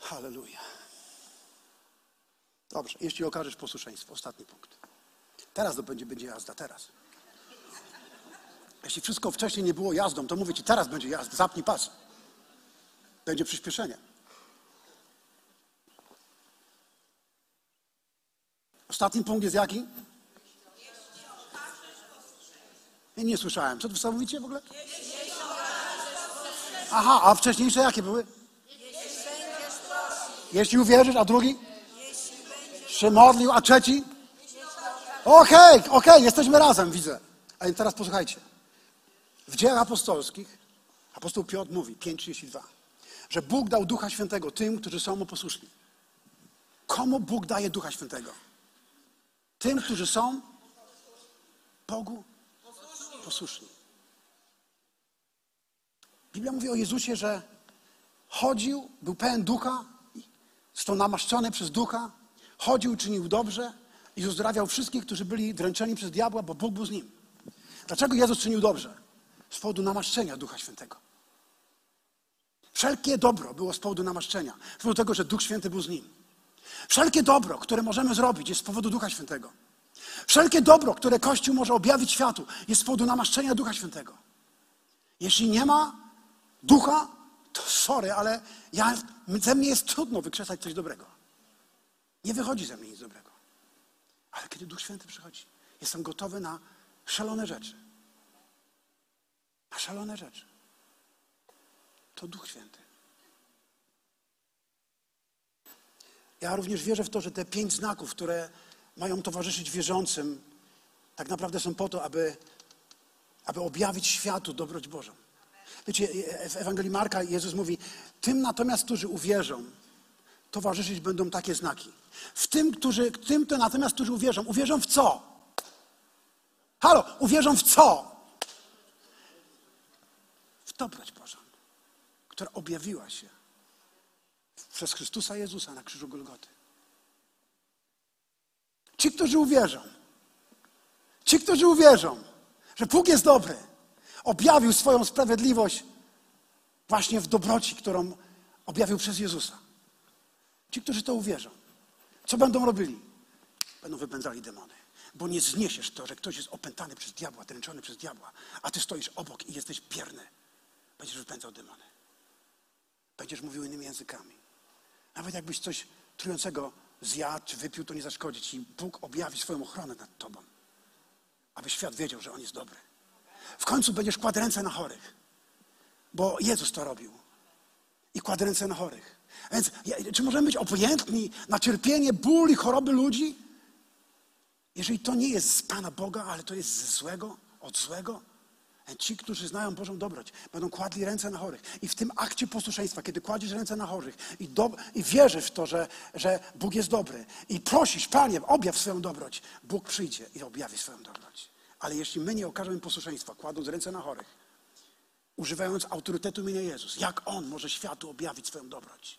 Halleluja. Dobrze, jeśli okażesz posłuszeństwo, ostatni punkt. Teraz to będzie, będzie jazda, teraz. Jeśli wszystko wcześniej nie było jazdą, to mówię ci, teraz będzie jazda, zapnij pas. Będzie przyspieszenie. Ostatni punkt jest jaki? Nie, nie słyszałem. Co wy mówicie w ogóle? Aha, a wcześniejsze jakie były? Jeśli uwierzysz, a drugi? Się modlił, a trzeci? Okej, okay, okej, okay, jesteśmy razem, widzę. A teraz posłuchajcie. W dziejach apostolskich apostoł Piotr mówi, 5,32, że Bóg dał Ducha Świętego tym, którzy są mu posłuszni. Komu Bóg daje Ducha Świętego? Tym, którzy są Bogu posłuszni. Biblia mówi o Jezusie, że chodził, był pełen ducha, został namaszczony przez ducha, chodził, czynił dobrze i uzdrawiał wszystkich, którzy byli dręczeni przez diabła, bo Bóg był z nim. Dlaczego Jezus czynił dobrze? Z powodu namaszczenia Ducha Świętego. Wszelkie dobro było z powodu namaszczenia, z powodu tego, że Duch Święty był z nim. Wszelkie dobro, które możemy zrobić, jest z powodu Ducha Świętego. Wszelkie dobro, które Kościół może objawić światu, jest z powodu namaszczenia Ducha Świętego. Jeśli nie ma ducha, to sorry, ale ja, ze mnie jest trudno wykrzesać coś dobrego. Nie wychodzi ze mnie nic dobrego. Ale kiedy Duch Święty przychodzi, jestem gotowy na szalone rzeczy. Na szalone rzeczy. To Duch Święty. Ja również wierzę w to, że te pięć znaków, które mają towarzyszyć wierzącym, tak naprawdę są po to, aby, aby objawić światu dobroć Bożą. Wiecie, w Ewangelii Marka Jezus mówi, tym natomiast, którzy uwierzą, towarzyszyć będą takie znaki. W tym, którzy, tym to natomiast, którzy uwierzą, uwierzą w co? Halo, uwierzą w co? Dobroć Bożą, która objawiła się przez Chrystusa Jezusa na krzyżu Golgoty. Ci, którzy uwierzą, ci, którzy uwierzą, że Bóg jest dobry, objawił swoją sprawiedliwość właśnie w dobroci, którą objawił przez Jezusa. Ci, którzy to uwierzą, co będą robili? Będą wypędzali demony. Bo nie zniesiesz to, że ktoś jest opętany przez diabła, dręczony przez diabła, a ty stoisz obok i jesteś bierny. Będziesz wypędzał demony. Będziesz mówił innymi językami. Nawet jakbyś coś trującego zjadł czy wypił, to nie zaszkodzi ci. Bóg objawi swoją ochronę nad tobą. Aby świat wiedział, że On jest dobry. W końcu będziesz kładł ręce na chorych. Bo Jezus to robił. I kładł ręce na chorych. Więc czy możemy być obojętni na cierpienie, ból i choroby ludzi? Jeżeli to nie jest z Pana Boga, ale to jest ze złego, od złego, Ci, którzy znają Bożą dobroć, będą kładli ręce na chorych. I w tym akcie posłuszeństwa, kiedy kładziesz ręce na chorych i, do, i wierzysz w to, że, że Bóg jest dobry i prosisz, Panie, objaw swoją dobroć, Bóg przyjdzie i objawi swoją dobroć. Ale jeśli my nie okażemy posłuszeństwa, kładąc ręce na chorych, używając autorytetu imienia Jezus, jak On może światu objawić swoją dobroć?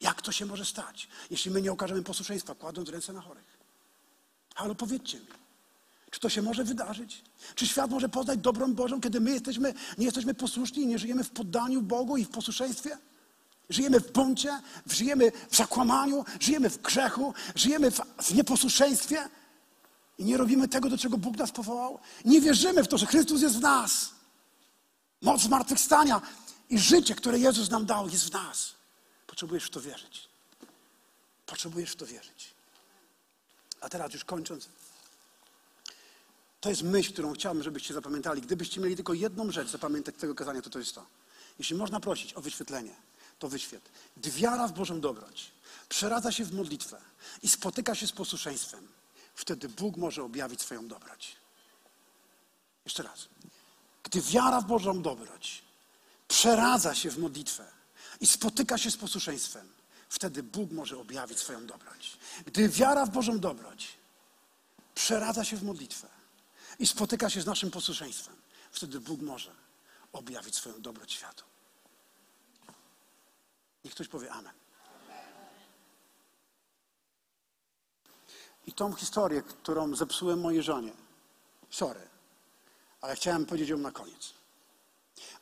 Jak to się może stać, jeśli my nie okażemy posłuszeństwa, kładąc ręce na chorych? Ale powiedzcie mi, czy to się może wydarzyć? Czy świat może poznać dobrą Bożą, kiedy my jesteśmy, nie jesteśmy posłuszni i nie żyjemy w poddaniu Bogu i w posłuszeństwie? Żyjemy w buncie, żyjemy w zakłamaniu, żyjemy w grzechu, żyjemy w, w nieposłuszeństwie i nie robimy tego, do czego Bóg nas powołał. Nie wierzymy w to, że Chrystus jest w nas. Moc zmartwychwstania i życie, które Jezus nam dał, jest w nas. Potrzebujesz w to wierzyć. Potrzebujesz w to wierzyć. A teraz już kończąc. To jest myśl, którą chciałbym, żebyście zapamiętali. Gdybyście mieli tylko jedną rzecz zapamiętać tego kazania, to to jest to. Jeśli można prosić o wyświetlenie, to wyświetl. Wiara w Bożą dobroć przeradza się w modlitwę i spotyka się z posłuszeństwem, wtedy Bóg może objawić swoją dobroć. Jeszcze raz. Gdy wiara w Bożą dobroć przeradza się w modlitwę i spotyka się z posłuszeństwem, wtedy Bóg może objawić swoją dobroć. Gdy wiara w Bożą dobroć przeradza się w modlitwę i spotyka się z naszym posłuszeństwem, wtedy Bóg może objawić swoją dobroć światu. Niech ktoś powie Amen. I tą historię, którą zepsułem mojej żonie, sorry, ale chciałem powiedzieć ją na koniec.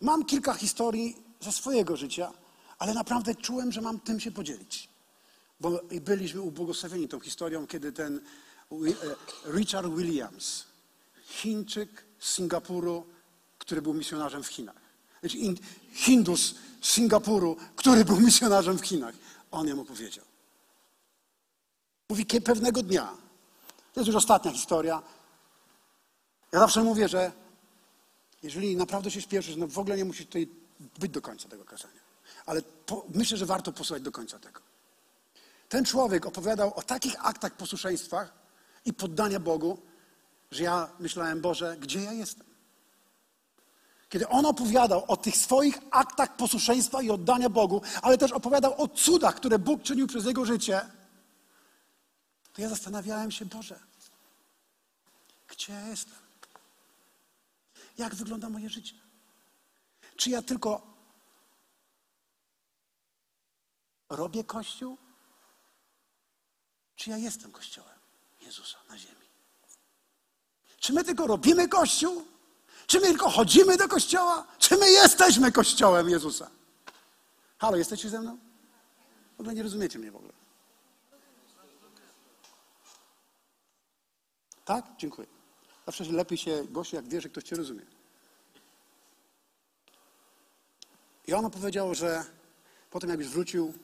Mam kilka historii ze swojego życia, ale naprawdę czułem, że mam tym się podzielić. Bo byliśmy ubłogosławieni tą historią, kiedy ten e, Richard Williams, Chińczyk z Singapuru, który był misjonarzem w Chinach. Znaczy Hindus z Singapuru, który był misjonarzem w Chinach. On jemu powiedział. Mówi, pewnego dnia, to jest już ostatnia historia, ja zawsze mówię, że jeżeli naprawdę się śpieszysz, no w ogóle nie musisz tutaj być do końca tego kazania. Ale po, myślę, że warto posłuchać do końca tego. Ten człowiek opowiadał o takich aktach posłuszeństwa i poddania Bogu, że ja myślałem, Boże, gdzie ja jestem? Kiedy on opowiadał o tych swoich aktach posłuszeństwa i oddania Bogu, ale też opowiadał o cudach, które Bóg czynił przez jego życie, to ja zastanawiałem się, Boże, gdzie ja jestem? Jak wygląda moje życie? Czy ja tylko robię Kościół? Czy ja jestem Kościołem Jezusa na ziemi? Czy my tylko robimy Kościół? Czy my tylko chodzimy do Kościoła? Czy my jesteśmy Kościołem Jezusa? Halo, jesteście ze mną? W ogóle nie rozumiecie mnie w ogóle. Tak? Dziękuję. Zawsze lepiej się głosi, jak wie, że ktoś cię rozumie. I ono powiedział, że potem jak już wrócił,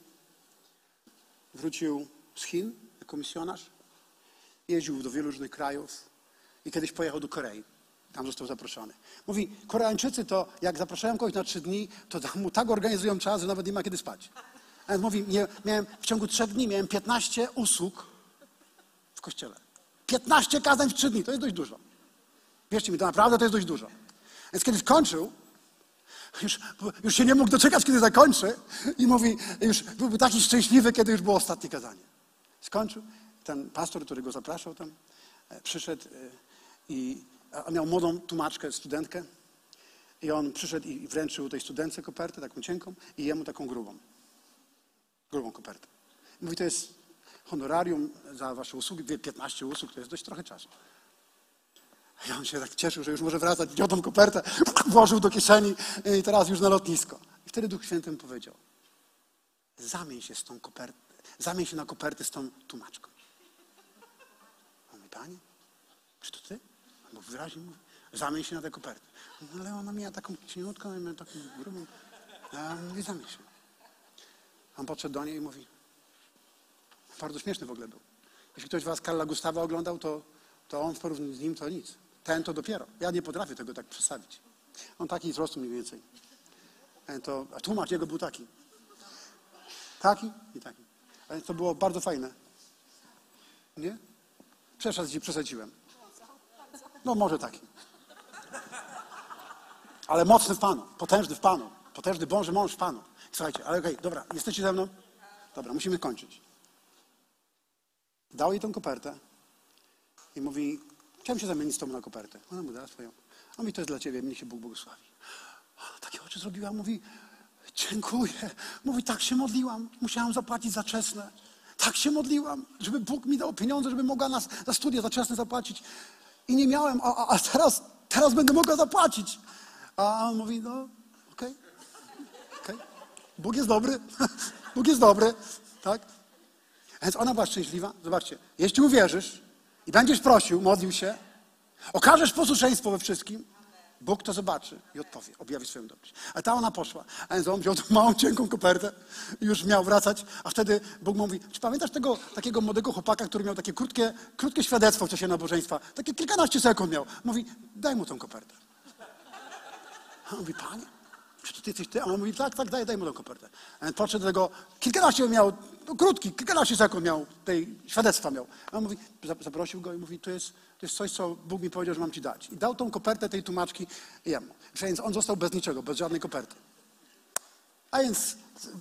wrócił z Chin jako jeździł do wielu różnych krajów i kiedyś pojechał do Korei. Tam został zaproszony. Mówi, Koreańczycy to jak zapraszają kogoś na trzy dni, to mu tak organizują czas, że nawet nie ma kiedy spać. A mówi, miałem, w ciągu trzech dni miałem 15 usług w kościele. 15 kazań w trzy dni, to jest dość dużo. Wierzcie mi, to naprawdę to jest dość dużo. Więc kiedy skończył, już, już się nie mógł doczekać, kiedy zakończy i mówi, już byłby taki szczęśliwy, kiedy już było ostatnie kazanie. Skończył, ten pastor, który go zapraszał tam, e, przyszedł e, i miał młodą tłumaczkę, studentkę i on przyszedł i wręczył tej studentce kopertę, taką cienką i jemu taką grubą. Grubą kopertę. Mówi, to jest honorarium za wasze usługi, wie, 15 usług, to jest dość trochę czasu. I on się tak cieszył, że już może wracać, wziął tą kopertę, włożył do kieszeni i teraz już na lotnisko. I wtedy Duch Święty mu powiedział, zamień się z tą kopertą, zamień się na kopertę z tą tłumaczką. On mówi, Panie, czy to ty? Wyraźnie mówi, zamień się na tę kopertę. No, ale ona miała taką cieniutką, ja miałem taką grubą. A ja mówię, zamień się. On podszedł do niej i mówi, bardzo śmieszny w ogóle był. Jeśli ktoś was Karla Gustawa oglądał, to, to on w porównaniu z nim to nic. Ten to dopiero. Ja nie potrafię tego tak przedstawić. On taki wzrostu mniej więcej. E, To, a tłumacz jego był taki. Taki i taki. Ale to było bardzo fajne. Nie? Przesadzि- Przesadziłem. No może taki. Ale mocny w Panu, potężny w Panu, potężny Boży mąż w Panu. Słuchajcie, ale okej, dobra, jesteście ze mną? Dobra, musimy kończyć. Dał jej tą kopertę i mówi, chciałem się zamienić z tobą na kopertę. Ona mu dała swoją. On mówi, to jest dla ciebie, mnie się Bóg błogosławi. Takie oczy zrobiła, mówi, dziękuję. Mówi, tak się modliłam, musiałam zapłacić za czesne. Tak się modliłam, żeby Bóg mi dał pieniądze, żeby mogła nas za studia za czesne zapłacić. I nie miałem, a, a, teraz, teraz będę mogła zapłacić. A on mówi, no okej, okej. Bóg jest dobry, Bóg jest dobry, tak? Więc ona była szczęśliwa. Zobaczcie, jeśli uwierzysz i będziesz prosił, modlił się, okażesz posłuszeństwo we wszystkim, Bóg to zobaczy i odpowie, objawi swoją dobroć. A ta ona poszła, a więc on wziął tą małą, cienką kopertę i już miał wracać, a wtedy Bóg mówi, czy pamiętasz tego takiego młodego chłopaka, który miał takie krótkie, krótkie świadectwo w czasie nabożeństwa? Takie kilkanaście sekund miał. Mówi, daj mu tą kopertę. A on mówi, panie, czy to ty jesteś ty? A on mówi, tak, tak, daj, daj mu tą kopertę. A on podszedł do tego, kilkanaście miał, no, krótki, kilkanaście sekund miał, tej świadectwa miał. A on mówi, za- zaprosił go i mówi, to jest, jest coś, co Bóg mi powiedział, że mam ci dać. I dał tą kopertę tej tłumaczki jemu. Więc on został bez niczego, bez żadnej koperty. A więc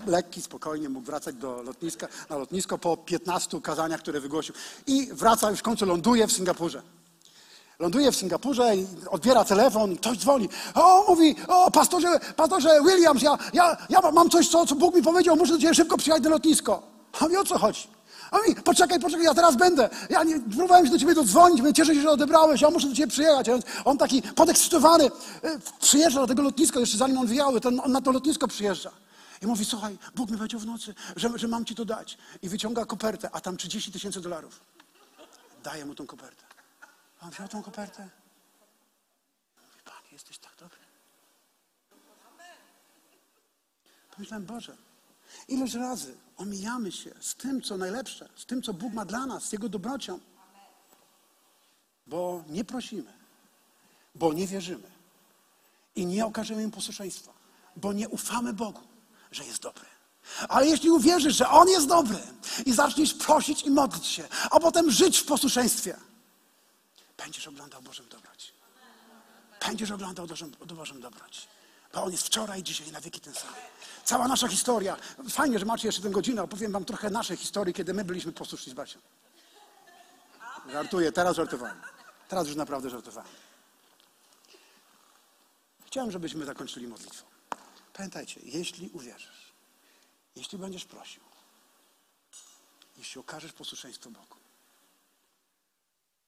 lekki, spokojnie mógł wracać do lotniska, na lotnisko po 15 kazaniach, które wygłosił. I wraca, już w końcu ląduje w Singapurze. Ląduje w Singapurze odbiera telefon ktoś dzwoni. O, mówi, o, pastorze, pastorze Williams, ja, ja, ja mam coś, co, co Bóg mi powiedział, muszę do ciebie szybko przyjechać na lotnisko. A mówi, o co chodzi? A mówi, poczekaj, poczekaj, ja teraz będę. Ja nie, próbowałem się do ciebie dodzwonić, mówię, cieszę się, że odebrałeś, ja muszę do ciebie przyjechać. Więc on taki podekscytowany e, przyjeżdża do tego lotniska, jeszcze zanim on wyjały, to on na to lotnisko przyjeżdża. I mówi, słuchaj, Bóg mi powiedział w nocy, że, że mam ci to dać. I wyciąga kopertę, a tam 30 tysięcy dolarów. Daje mu tą kopertę. A on wziął tą kopertę. Mówi, Panie, jesteś tak dobry. Pomyślałem, Boże, ileż razy omijamy się z tym, co najlepsze, z tym, co Bóg ma dla nas, z Jego dobrocią. Bo nie prosimy, bo nie wierzymy i nie okażemy im posłuszeństwa, bo nie ufamy Bogu, że jest dobry. Ale jeśli uwierzysz, że On jest dobry i zaczniesz prosić i modlić się, a potem żyć w posłuszeństwie, będziesz oglądał Bożą dobroć. Będziesz oglądał Bożą, Bożą dobroć. Bo On jest wczoraj, dzisiaj na wieki ten sam. Cała nasza historia. Fajnie, że macie jeszcze tę godzinę. Opowiem wam trochę naszej historii, kiedy my byliśmy posłuszni z Basią. Żartuję, teraz żartowałem. Teraz już naprawdę żartowałem. Chciałem, żebyśmy zakończyli modlitwą. Pamiętajcie, jeśli uwierzysz, jeśli będziesz prosił, jeśli okażesz posłuszeństwo Bogu,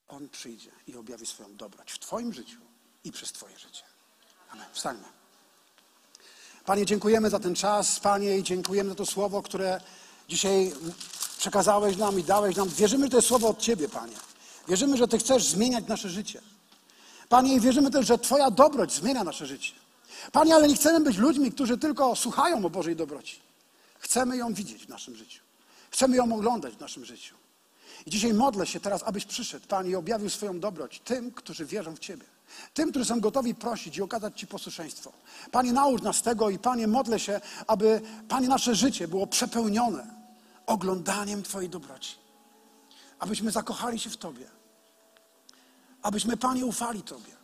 On przyjdzie i objawi swoją dobroć w Twoim życiu i przez Twoje życie. Amen. Wstańmy. Panie, dziękujemy za ten czas, Panie, i dziękujemy za to słowo, które dzisiaj przekazałeś nam i dałeś nam. Wierzymy, że to jest słowo od Ciebie, Panie. Wierzymy, że Ty chcesz zmieniać nasze życie. Panie, i wierzymy też, że Twoja dobroć zmienia nasze życie. Panie, ale nie chcemy być ludźmi, którzy tylko słuchają o Bożej dobroci. Chcemy ją widzieć w naszym życiu. Chcemy ją oglądać w naszym życiu. I dzisiaj modlę się teraz, abyś przyszedł, Panie, i objawił swoją dobroć tym, którzy wierzą w Ciebie. Tym, którzy są gotowi prosić i okazać Ci posłuszeństwo. Panie, naucz nas tego i Panie, modlę się, aby, Panie, nasze życie było przepełnione oglądaniem Twojej dobroci. Abyśmy zakochali się w Tobie. Abyśmy, Panie, ufali Tobie.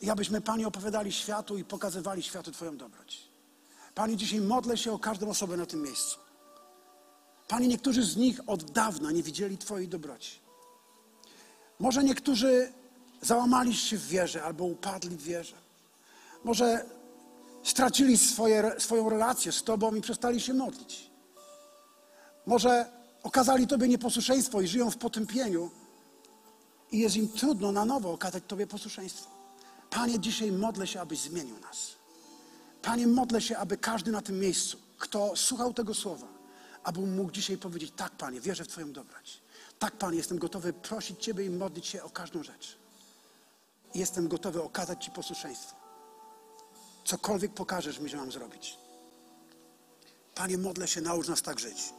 I abyśmy, Panie, opowiadali światu i pokazywali światu Twoją dobroć. Panie, dzisiaj modlę się o każdą osobę na tym miejscu. Panie, niektórzy z nich od dawna nie widzieli Twojej dobroci. Może niektórzy załamali się w wierze albo upadli w wierze. Może stracili swoje, swoją relację z Tobą i przestali się modlić. Może okazali Tobie nieposłuszeństwo i żyją w potępieniu i jest im trudno na nowo okazać Tobie posłuszeństwo. Panie, dzisiaj modlę się, abyś zmienił nas. Panie, modlę się, aby każdy na tym miejscu, kto słuchał tego słowa, aby mógł dzisiaj powiedzieć: Tak, Panie, wierzę w Twoją dobroć. Tak, Panie, jestem gotowy prosić Ciebie i modlić się o każdą rzecz. Jestem gotowy okazać Ci posłuszeństwo. Cokolwiek pokażesz mi, że mam zrobić. Panie, modlę się, naucz nas tak żyć.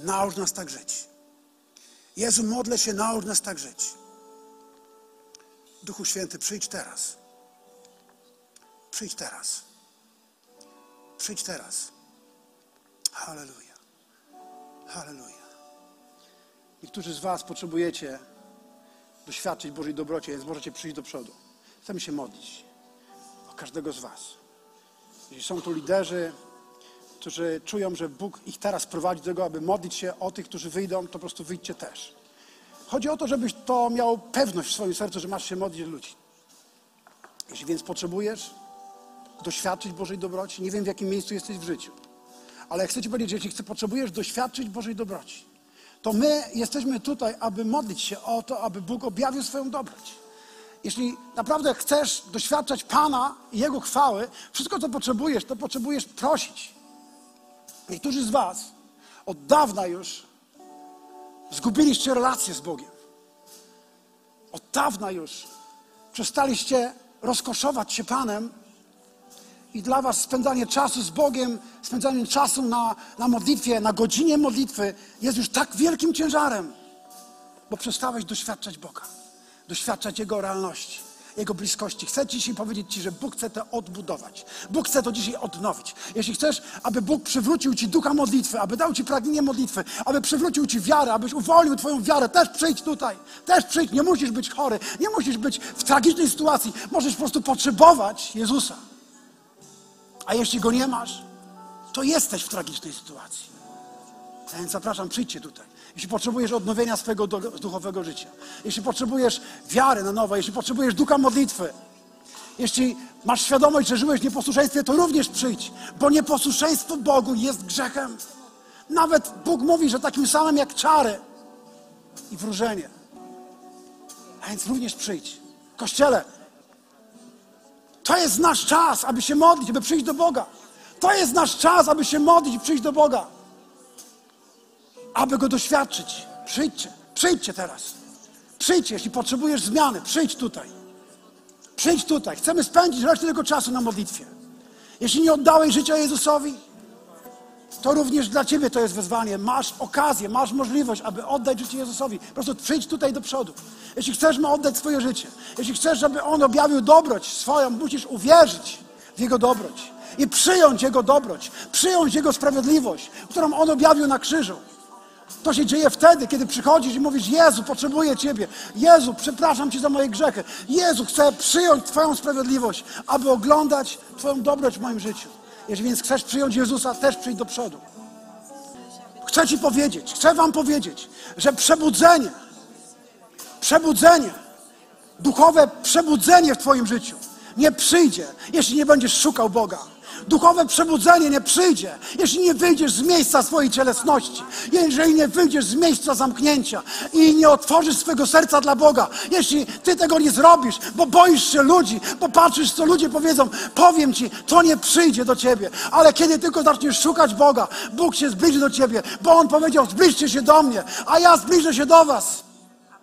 Naucz nas tak żyć. Jezu, modlę się, naucz nas tak żyć. Duchu Święty, przyjdź teraz. Przyjdź teraz. Przyjdź teraz. Halleluja. Halleluja. Niektórzy z Was potrzebujecie doświadczyć Bożej dobroci, więc możecie przyjść do przodu. Chcemy się modlić o każdego z Was. Jeśli są tu liderzy, którzy czują, że Bóg ich teraz prowadzi do tego, aby modlić się o tych, którzy wyjdą, to po prostu wyjdźcie też. Chodzi o to, żebyś to miał pewność w swoim sercu, że masz się modlić ludzi. Jeśli więc potrzebujesz doświadczyć Bożej dobroci, nie wiem w jakim miejscu jesteś w życiu, ale chcę Ci powiedzieć, że jeśli potrzebujesz doświadczyć Bożej dobroci, to my jesteśmy tutaj, aby modlić się o to, aby Bóg objawił swoją dobroć. Jeśli naprawdę chcesz doświadczać Pana i Jego chwały, wszystko co potrzebujesz, to potrzebujesz prosić. Niektórzy z Was od dawna już zgubiliście relację z Bogiem. Od dawna już przestaliście rozkoszować się Panem i dla Was spędzanie czasu z Bogiem, spędzanie czasu na, na modlitwie, na godzinie modlitwy jest już tak wielkim ciężarem, bo przestałeś doświadczać Boga, doświadczać Jego realności. Jego bliskości. Chcę dzisiaj powiedzieć Ci, że Bóg chce to odbudować. Bóg chce to dzisiaj odnowić. Jeśli chcesz, aby Bóg przywrócił Ci ducha modlitwy, aby dał Ci pragnienie modlitwy, aby przywrócił Ci wiarę, abyś uwolnił Twoją wiarę, też przyjdź tutaj. Też przyjdź. Nie musisz być chory. Nie musisz być w tragicznej sytuacji. Możesz po prostu potrzebować Jezusa. A jeśli Go nie masz, to jesteś w tragicznej sytuacji. Więc zapraszam, przyjdźcie tutaj jeśli potrzebujesz odnowienia swojego duchowego życia, jeśli potrzebujesz wiary na nowo, jeśli potrzebujesz ducha modlitwy, jeśli masz świadomość, że żyłeś w nieposłuszeństwie, to również przyjdź, bo nieposłuszeństwo Bogu jest grzechem. Nawet Bóg mówi, że takim samym jak czary i wróżenie. A więc również przyjdź. Kościele, to jest nasz czas, aby się modlić, aby przyjść do Boga. To jest nasz czas, aby się modlić i przyjść do Boga aby go doświadczyć. Przyjdźcie, przyjdźcie teraz. Przyjdźcie, jeśli potrzebujesz zmiany, przyjdź tutaj. Przyjdź tutaj. Chcemy spędzić resztę tego czasu na modlitwie. Jeśli nie oddałeś życia Jezusowi, to również dla Ciebie to jest wezwanie. Masz okazję, masz możliwość, aby oddać życie Jezusowi. Po prostu przyjdź tutaj do przodu. Jeśli chcesz mu oddać swoje życie, jeśli chcesz, żeby On objawił dobroć swoją, musisz uwierzyć w Jego dobroć i przyjąć Jego dobroć, przyjąć Jego sprawiedliwość, którą On objawił na krzyżu. To się dzieje wtedy, kiedy przychodzisz i mówisz: Jezu, potrzebuję Ciebie. Jezu, przepraszam Cię za moje grzechy. Jezu, chcę przyjąć Twoją sprawiedliwość, aby oglądać Twoją dobroć w moim życiu. Jeżeli więc chcesz przyjąć Jezusa, też przyjdź do przodu. Chcę Ci powiedzieć, chcę Wam powiedzieć, że przebudzenie, przebudzenie, duchowe przebudzenie w Twoim życiu nie przyjdzie, jeśli nie będziesz szukał Boga. Duchowe przebudzenie nie przyjdzie, jeśli nie wyjdziesz z miejsca swojej cielesności, jeżeli nie wyjdziesz z miejsca zamknięcia i nie otworzysz swojego serca dla Boga. Jeśli ty tego nie zrobisz, bo boisz się ludzi, bo patrzysz, co ludzie powiedzą, powiem ci, to nie przyjdzie do ciebie. Ale kiedy tylko zaczniesz szukać Boga, Bóg się zbliży do ciebie, bo On powiedział, zbliżcie się do mnie, a ja zbliżę się do was.